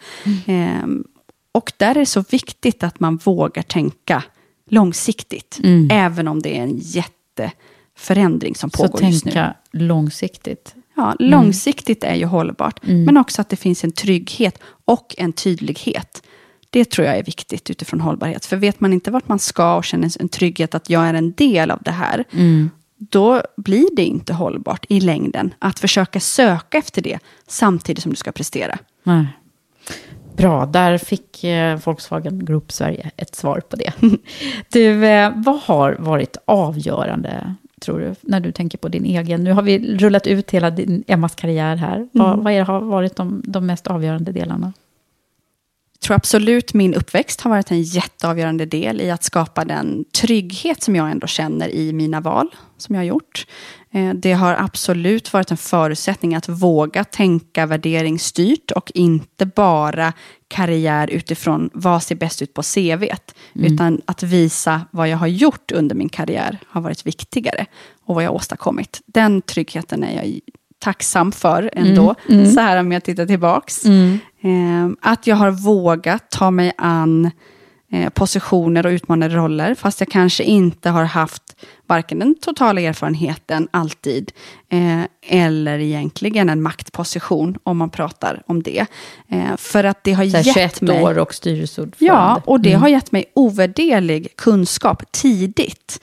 S2: Ehm, och där är det så viktigt att man vågar tänka långsiktigt,
S1: Mm.
S2: även om det är en jätteförändring som
S1: Så
S2: pågår just nu.
S1: tänka långsiktigt.
S2: Ja, långsiktigt är ju hållbart,
S1: Mm.
S2: men också att det finns en trygghet och en tydlighet. Det tror jag är viktigt utifrån hållbarhet. För vet man inte vart man ska och känner en trygghet att jag är en del av det här,
S1: Mm.
S2: då blir det inte hållbart i längden att försöka söka efter det samtidigt som du ska prestera.
S1: Nej. Bra, där fick eh, Volkswagen Group Sverige ett svar på det. Du, eh, vad har varit avgörande, tror du, när du tänker på din egen... Nu har vi rullat ut hela din, Emmas karriär här. Vad, vad är, har varit de, de mest avgörande delarna?
S2: Tror absolut min uppväxt har varit en jätteavgörande del i att skapa den trygghet som jag ändå känner i mina val som jag har gjort. Eh, Det har absolut varit en förutsättning att våga tänka värderingsstyrt och inte bara karriär utifrån vad ser bäst ut på CVt. Utan att visa vad jag har gjort under min karriär har varit viktigare och vad jag har åstadkommit. Den tryggheten är jag tacksam för ändå, så här om jag tittar tillbaks. Eh, att jag har vågat ta mig an eh, positioner och utmanande roller, fast jag kanske inte har haft varken den totala erfarenheten alltid, eh, eller egentligen en maktposition, om man pratar om det. Eh, för att det har gett
S1: 21
S2: mig...
S1: år och styrelseordförande.
S2: Ja, och det har gett mig ovärderlig kunskap tidigt.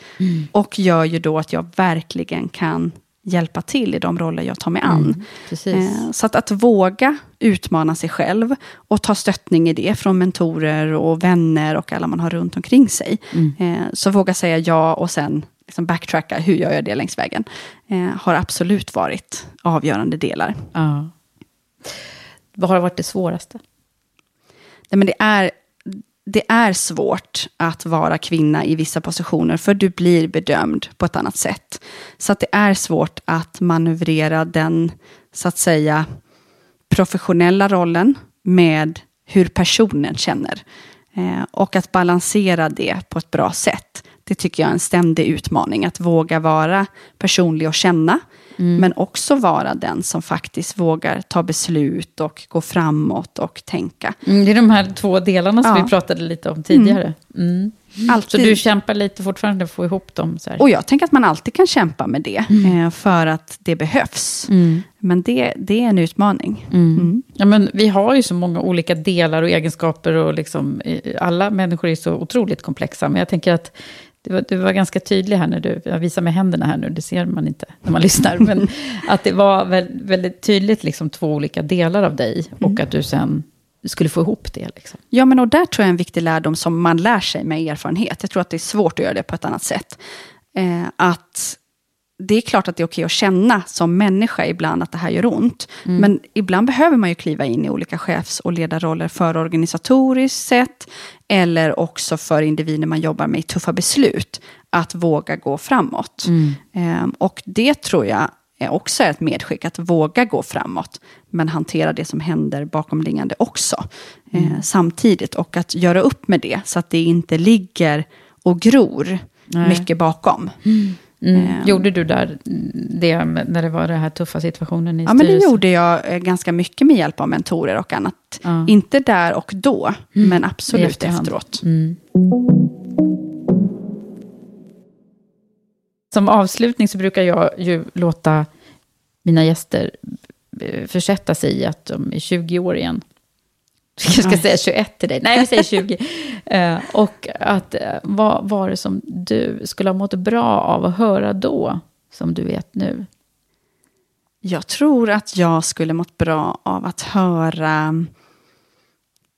S2: Och gör ju då att jag verkligen kan hjälpa till i de roller jag tar mig an.
S1: Precis.
S2: Eh, Så att, att våga utmana sig själv och ta stöttning i det från mentorer och vänner och alla man har runt omkring sig. Eh, Så våga säga ja och sen liksom backtracka, hur gör jag det längs vägen? Eh, Har absolut varit avgörande delar.
S1: Ja. Vad har varit det svåraste?
S2: Nej, men det, är, det är svårt att vara kvinna i vissa positioner, för du blir bedömd på ett annat sätt. Så att det är svårt att manövrera den, så att säga, professionella rollen med hur personen känner. Eh, och att balansera det på ett bra sätt. Det tycker jag är en ständig utmaning, att våga vara personlig och känna.
S1: Mm.
S2: Men också vara den som faktiskt vågar ta beslut och gå framåt och tänka.
S1: Mm, det är de här två delarna som
S2: Ja.
S1: vi pratade lite om tidigare. Mm. Så
S2: Alltid.
S1: du kämpar lite fortfarande för att få ihop dem? Så här.
S2: Och jag tänker att man alltid kan kämpa med det, eh, för att det behövs.
S1: Mm.
S2: Men det, det är en utmaning.
S1: Mm. Ja, men vi har ju så många olika delar och egenskaper och liksom, eh, alla människor är så otroligt komplexa. Men jag tänker att du var, du var ganska tydlig här när du, jag visar med händerna här nu, det ser man inte när man lyssnar. Men att det var väl, väldigt tydligt liksom två olika delar av dig och att du sen skulle få ihop det. Liksom.
S2: Ja, men och där tror jag en viktig lärdom som man lär sig med erfarenhet. Jag tror att det är svårt att göra det på ett annat sätt. Eh, att det är klart att det är okej att känna som människa ibland att det här gör ont. Men ibland behöver man ju kliva in i olika chefs och ledarroller för organisatoriskt sett. Eller också för individer man jobbar med i tuffa beslut. Att våga gå framåt. Eh, och det tror jag är också ett medskick, att våga gå framåt. Men hantera det som händer bakomliggande också. Eh, samtidigt. Och att göra upp med det, så att det inte ligger och gror
S1: Nej.
S2: mycket bakom.
S1: Mm.
S2: Eh,
S1: Gjorde du där det när det var den här tuffa situationen i
S2: Ja, men det
S1: styrelsen?
S2: gjorde jag eh, ganska mycket med hjälp av mentorer och annat.
S1: Ja.
S2: Inte där och då, men
S1: I
S2: absolut efteråt.
S1: Mm. Som avslutning så brukar jag ju låta mina gäster eh, försätta sig i att de är 20 år igen. Jag ska
S2: Oj.
S1: säga 21 till dig. Nej, vi säger 20. Eh, och att eh, vad var det som du skulle ha mått bra av att höra då, som du vet nu?
S2: Jag tror att jag skulle mått bra av att höra...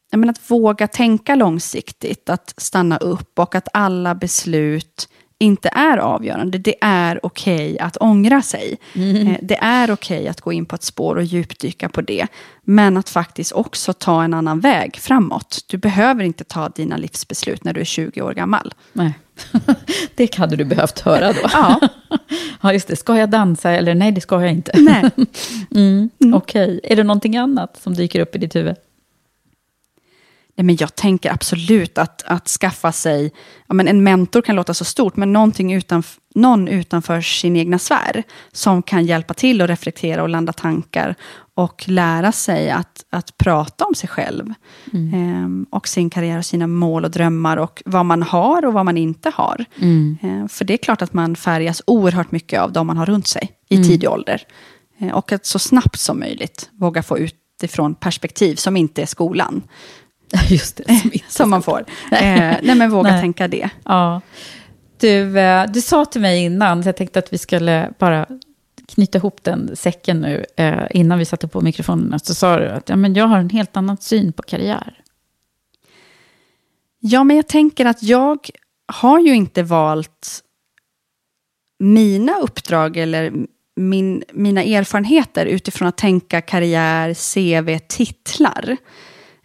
S2: Jag menar, att våga tänka långsiktigt, att stanna upp och att alla beslut inte är avgörande. Det är okej att ångra sig. Eh, Det är okej att gå in på ett spår och djupdyka på det. Men att faktiskt också ta en annan väg framåt. Du behöver inte ta dina livsbeslut när du är 20 år gammal.
S1: Nej, det hade du behövt höra då.
S2: Ja.
S1: ja, just det. Ska jag dansa eller nej, det ska jag inte.
S2: Nej.
S1: Mm, Okej. Är det någonting annat som dyker upp i ditt huvud?
S2: Nej, men jag tänker absolut att, att skaffa sig, ja, men en mentor kan låta så stort, men någonting utanf, någon utanför sin egna sfär som kan hjälpa till att reflektera och landa tankar och lära sig att, att prata om sig själv Ehm, och sin karriär och sina mål och drömmar och vad man har och vad man inte har. Ehm, för det är klart att man färgas oerhört mycket av de man har runt sig i tidig ålder. Ehm, och att så snabbt som möjligt våga få utifrån perspektiv som inte är skolan.
S1: Just det, som,
S2: Som man får. Eh, nej, men våga
S1: Nej.
S2: tänka det.
S1: Ja. Du, eh, du sa till mig innan, så jag tänkte att vi skulle bara knyta ihop den säcken nu, eh, innan vi satte på mikrofonerna, så sa du att ja, men jag har en helt annan syn på karriär.
S2: Ja, men jag tänker att jag har ju inte valt mina uppdrag eller min, mina erfarenheter utifrån att tänka karriär, CV, titlar.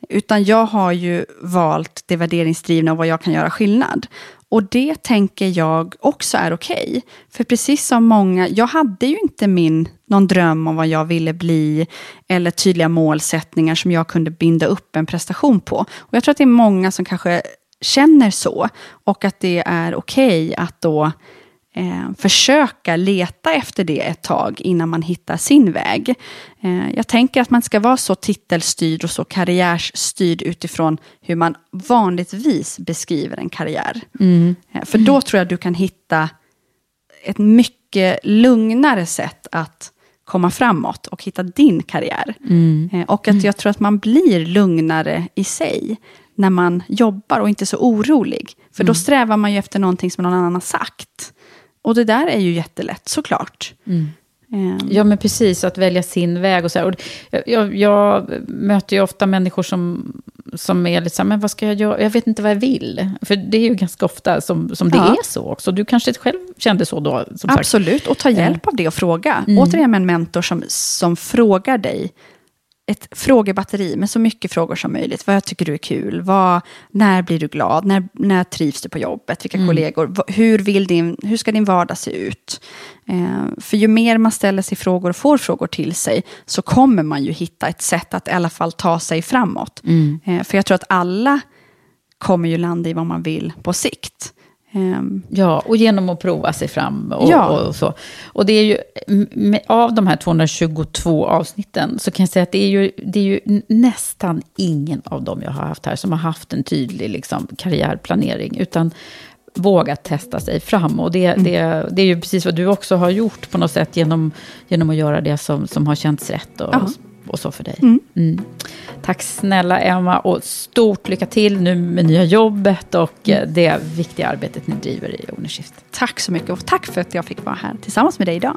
S2: Utan jag har ju valt det värderingsdrivna och vad jag kan göra skillnad. Och det tänker jag också är okej. För precis som många, jag hade ju inte min, någon dröm om vad jag ville bli eller tydliga målsättningar som jag kunde binda upp en prestation på. Och jag tror att det är många som kanske känner så och att det är okej att då eh, försöka leta efter det ett tag innan man hittar sin väg. Eh, jag tänker att man ska vara så titelstyrd och så karriärsstyrd utifrån hur man vanligtvis beskriver en karriär. Eh, för då tror jag du kan hitta ett mycket lugnare sätt att komma framåt och hitta din karriär. Eh, och att jag tror att man blir lugnare i sig när man jobbar och inte så orolig. För då strävar man ju efter någonting som någon annan har sagt. Och det där är ju jättelätt, såklart. Eh,
S1: Ja, men precis, att välja sin väg och så här. Och jag, jag, möter ju ofta människor som, som är lite så här, men vad ska jag göra? Jag vet inte vad jag vill. För det är ju ganska ofta som, som det
S2: Ja.
S1: är så också. Du kanske själv kände så då? Som sagt.
S2: Absolut, och ta hjälp av det och fråga. Återigen med en mentor som, som frågar dig ett frågebatteri med så mycket frågor som möjligt. Vad tycker du är kul? Vad, när blir du glad? När, när trivs du på jobbet? Vilka kollegor? Va- Hur, vill din, hur ska din vardag se ut? Eh, för ju mer man ställer sig frågor och får frågor till sig så kommer man ju hitta ett sätt att i alla fall ta sig framåt. Eh, för jag tror att alla kommer ju landa i vad man vill på sikt. Um,
S1: ja, och genom att prova sig fram och,
S2: Ja.
S1: och, så. Och det är ju, av de här 222 avsnitten så kan jag säga att det är ju, det är ju nästan ingen av dem jag har haft här som har haft en tydlig liksom, karriärplanering, utan vågat testa sig fram. Och det, det, det är ju precis vad du också har gjort på något sätt genom, genom att göra det som, som har känts rätt och,
S2: Ja.
S1: Och så för dig. Mm. Tack snälla Emma och stort lycka till nu med nya jobbet och eh, det viktiga arbetet ni driver i Ownershift.
S2: tack så mycket och tack för att jag fick vara här tillsammans med dig idag.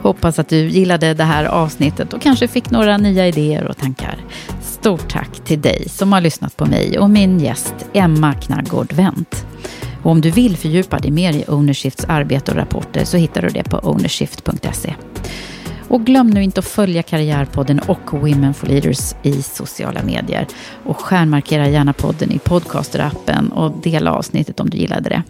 S1: Hoppas att du gillade det här avsnittet och kanske fick några nya idéer och tankar. Stort tack till dig som har lyssnat på mig och min gäst Emma Knaggård Wendt. Och om du vill fördjupa dig mer i Ownershifts arbete och rapporter så hittar du det på ownershift.se. Och glöm nu inte att följa Karriärpodden och Women for Leaders i sociala medier. Och stjärnmarkera gärna podden i podcasterappen och dela avsnittet om du gillade det.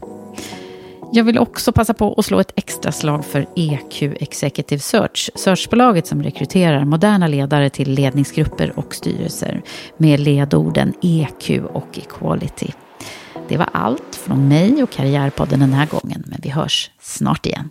S1: Jag vill också passa på att slå ett extra slag för EQ Executive Search, searchbolaget som rekryterar moderna ledare till ledningsgrupper och styrelser med ledorden EQ och Equality. Det var allt från mig och Karriärpodden den här gången, men vi hörs snart igen.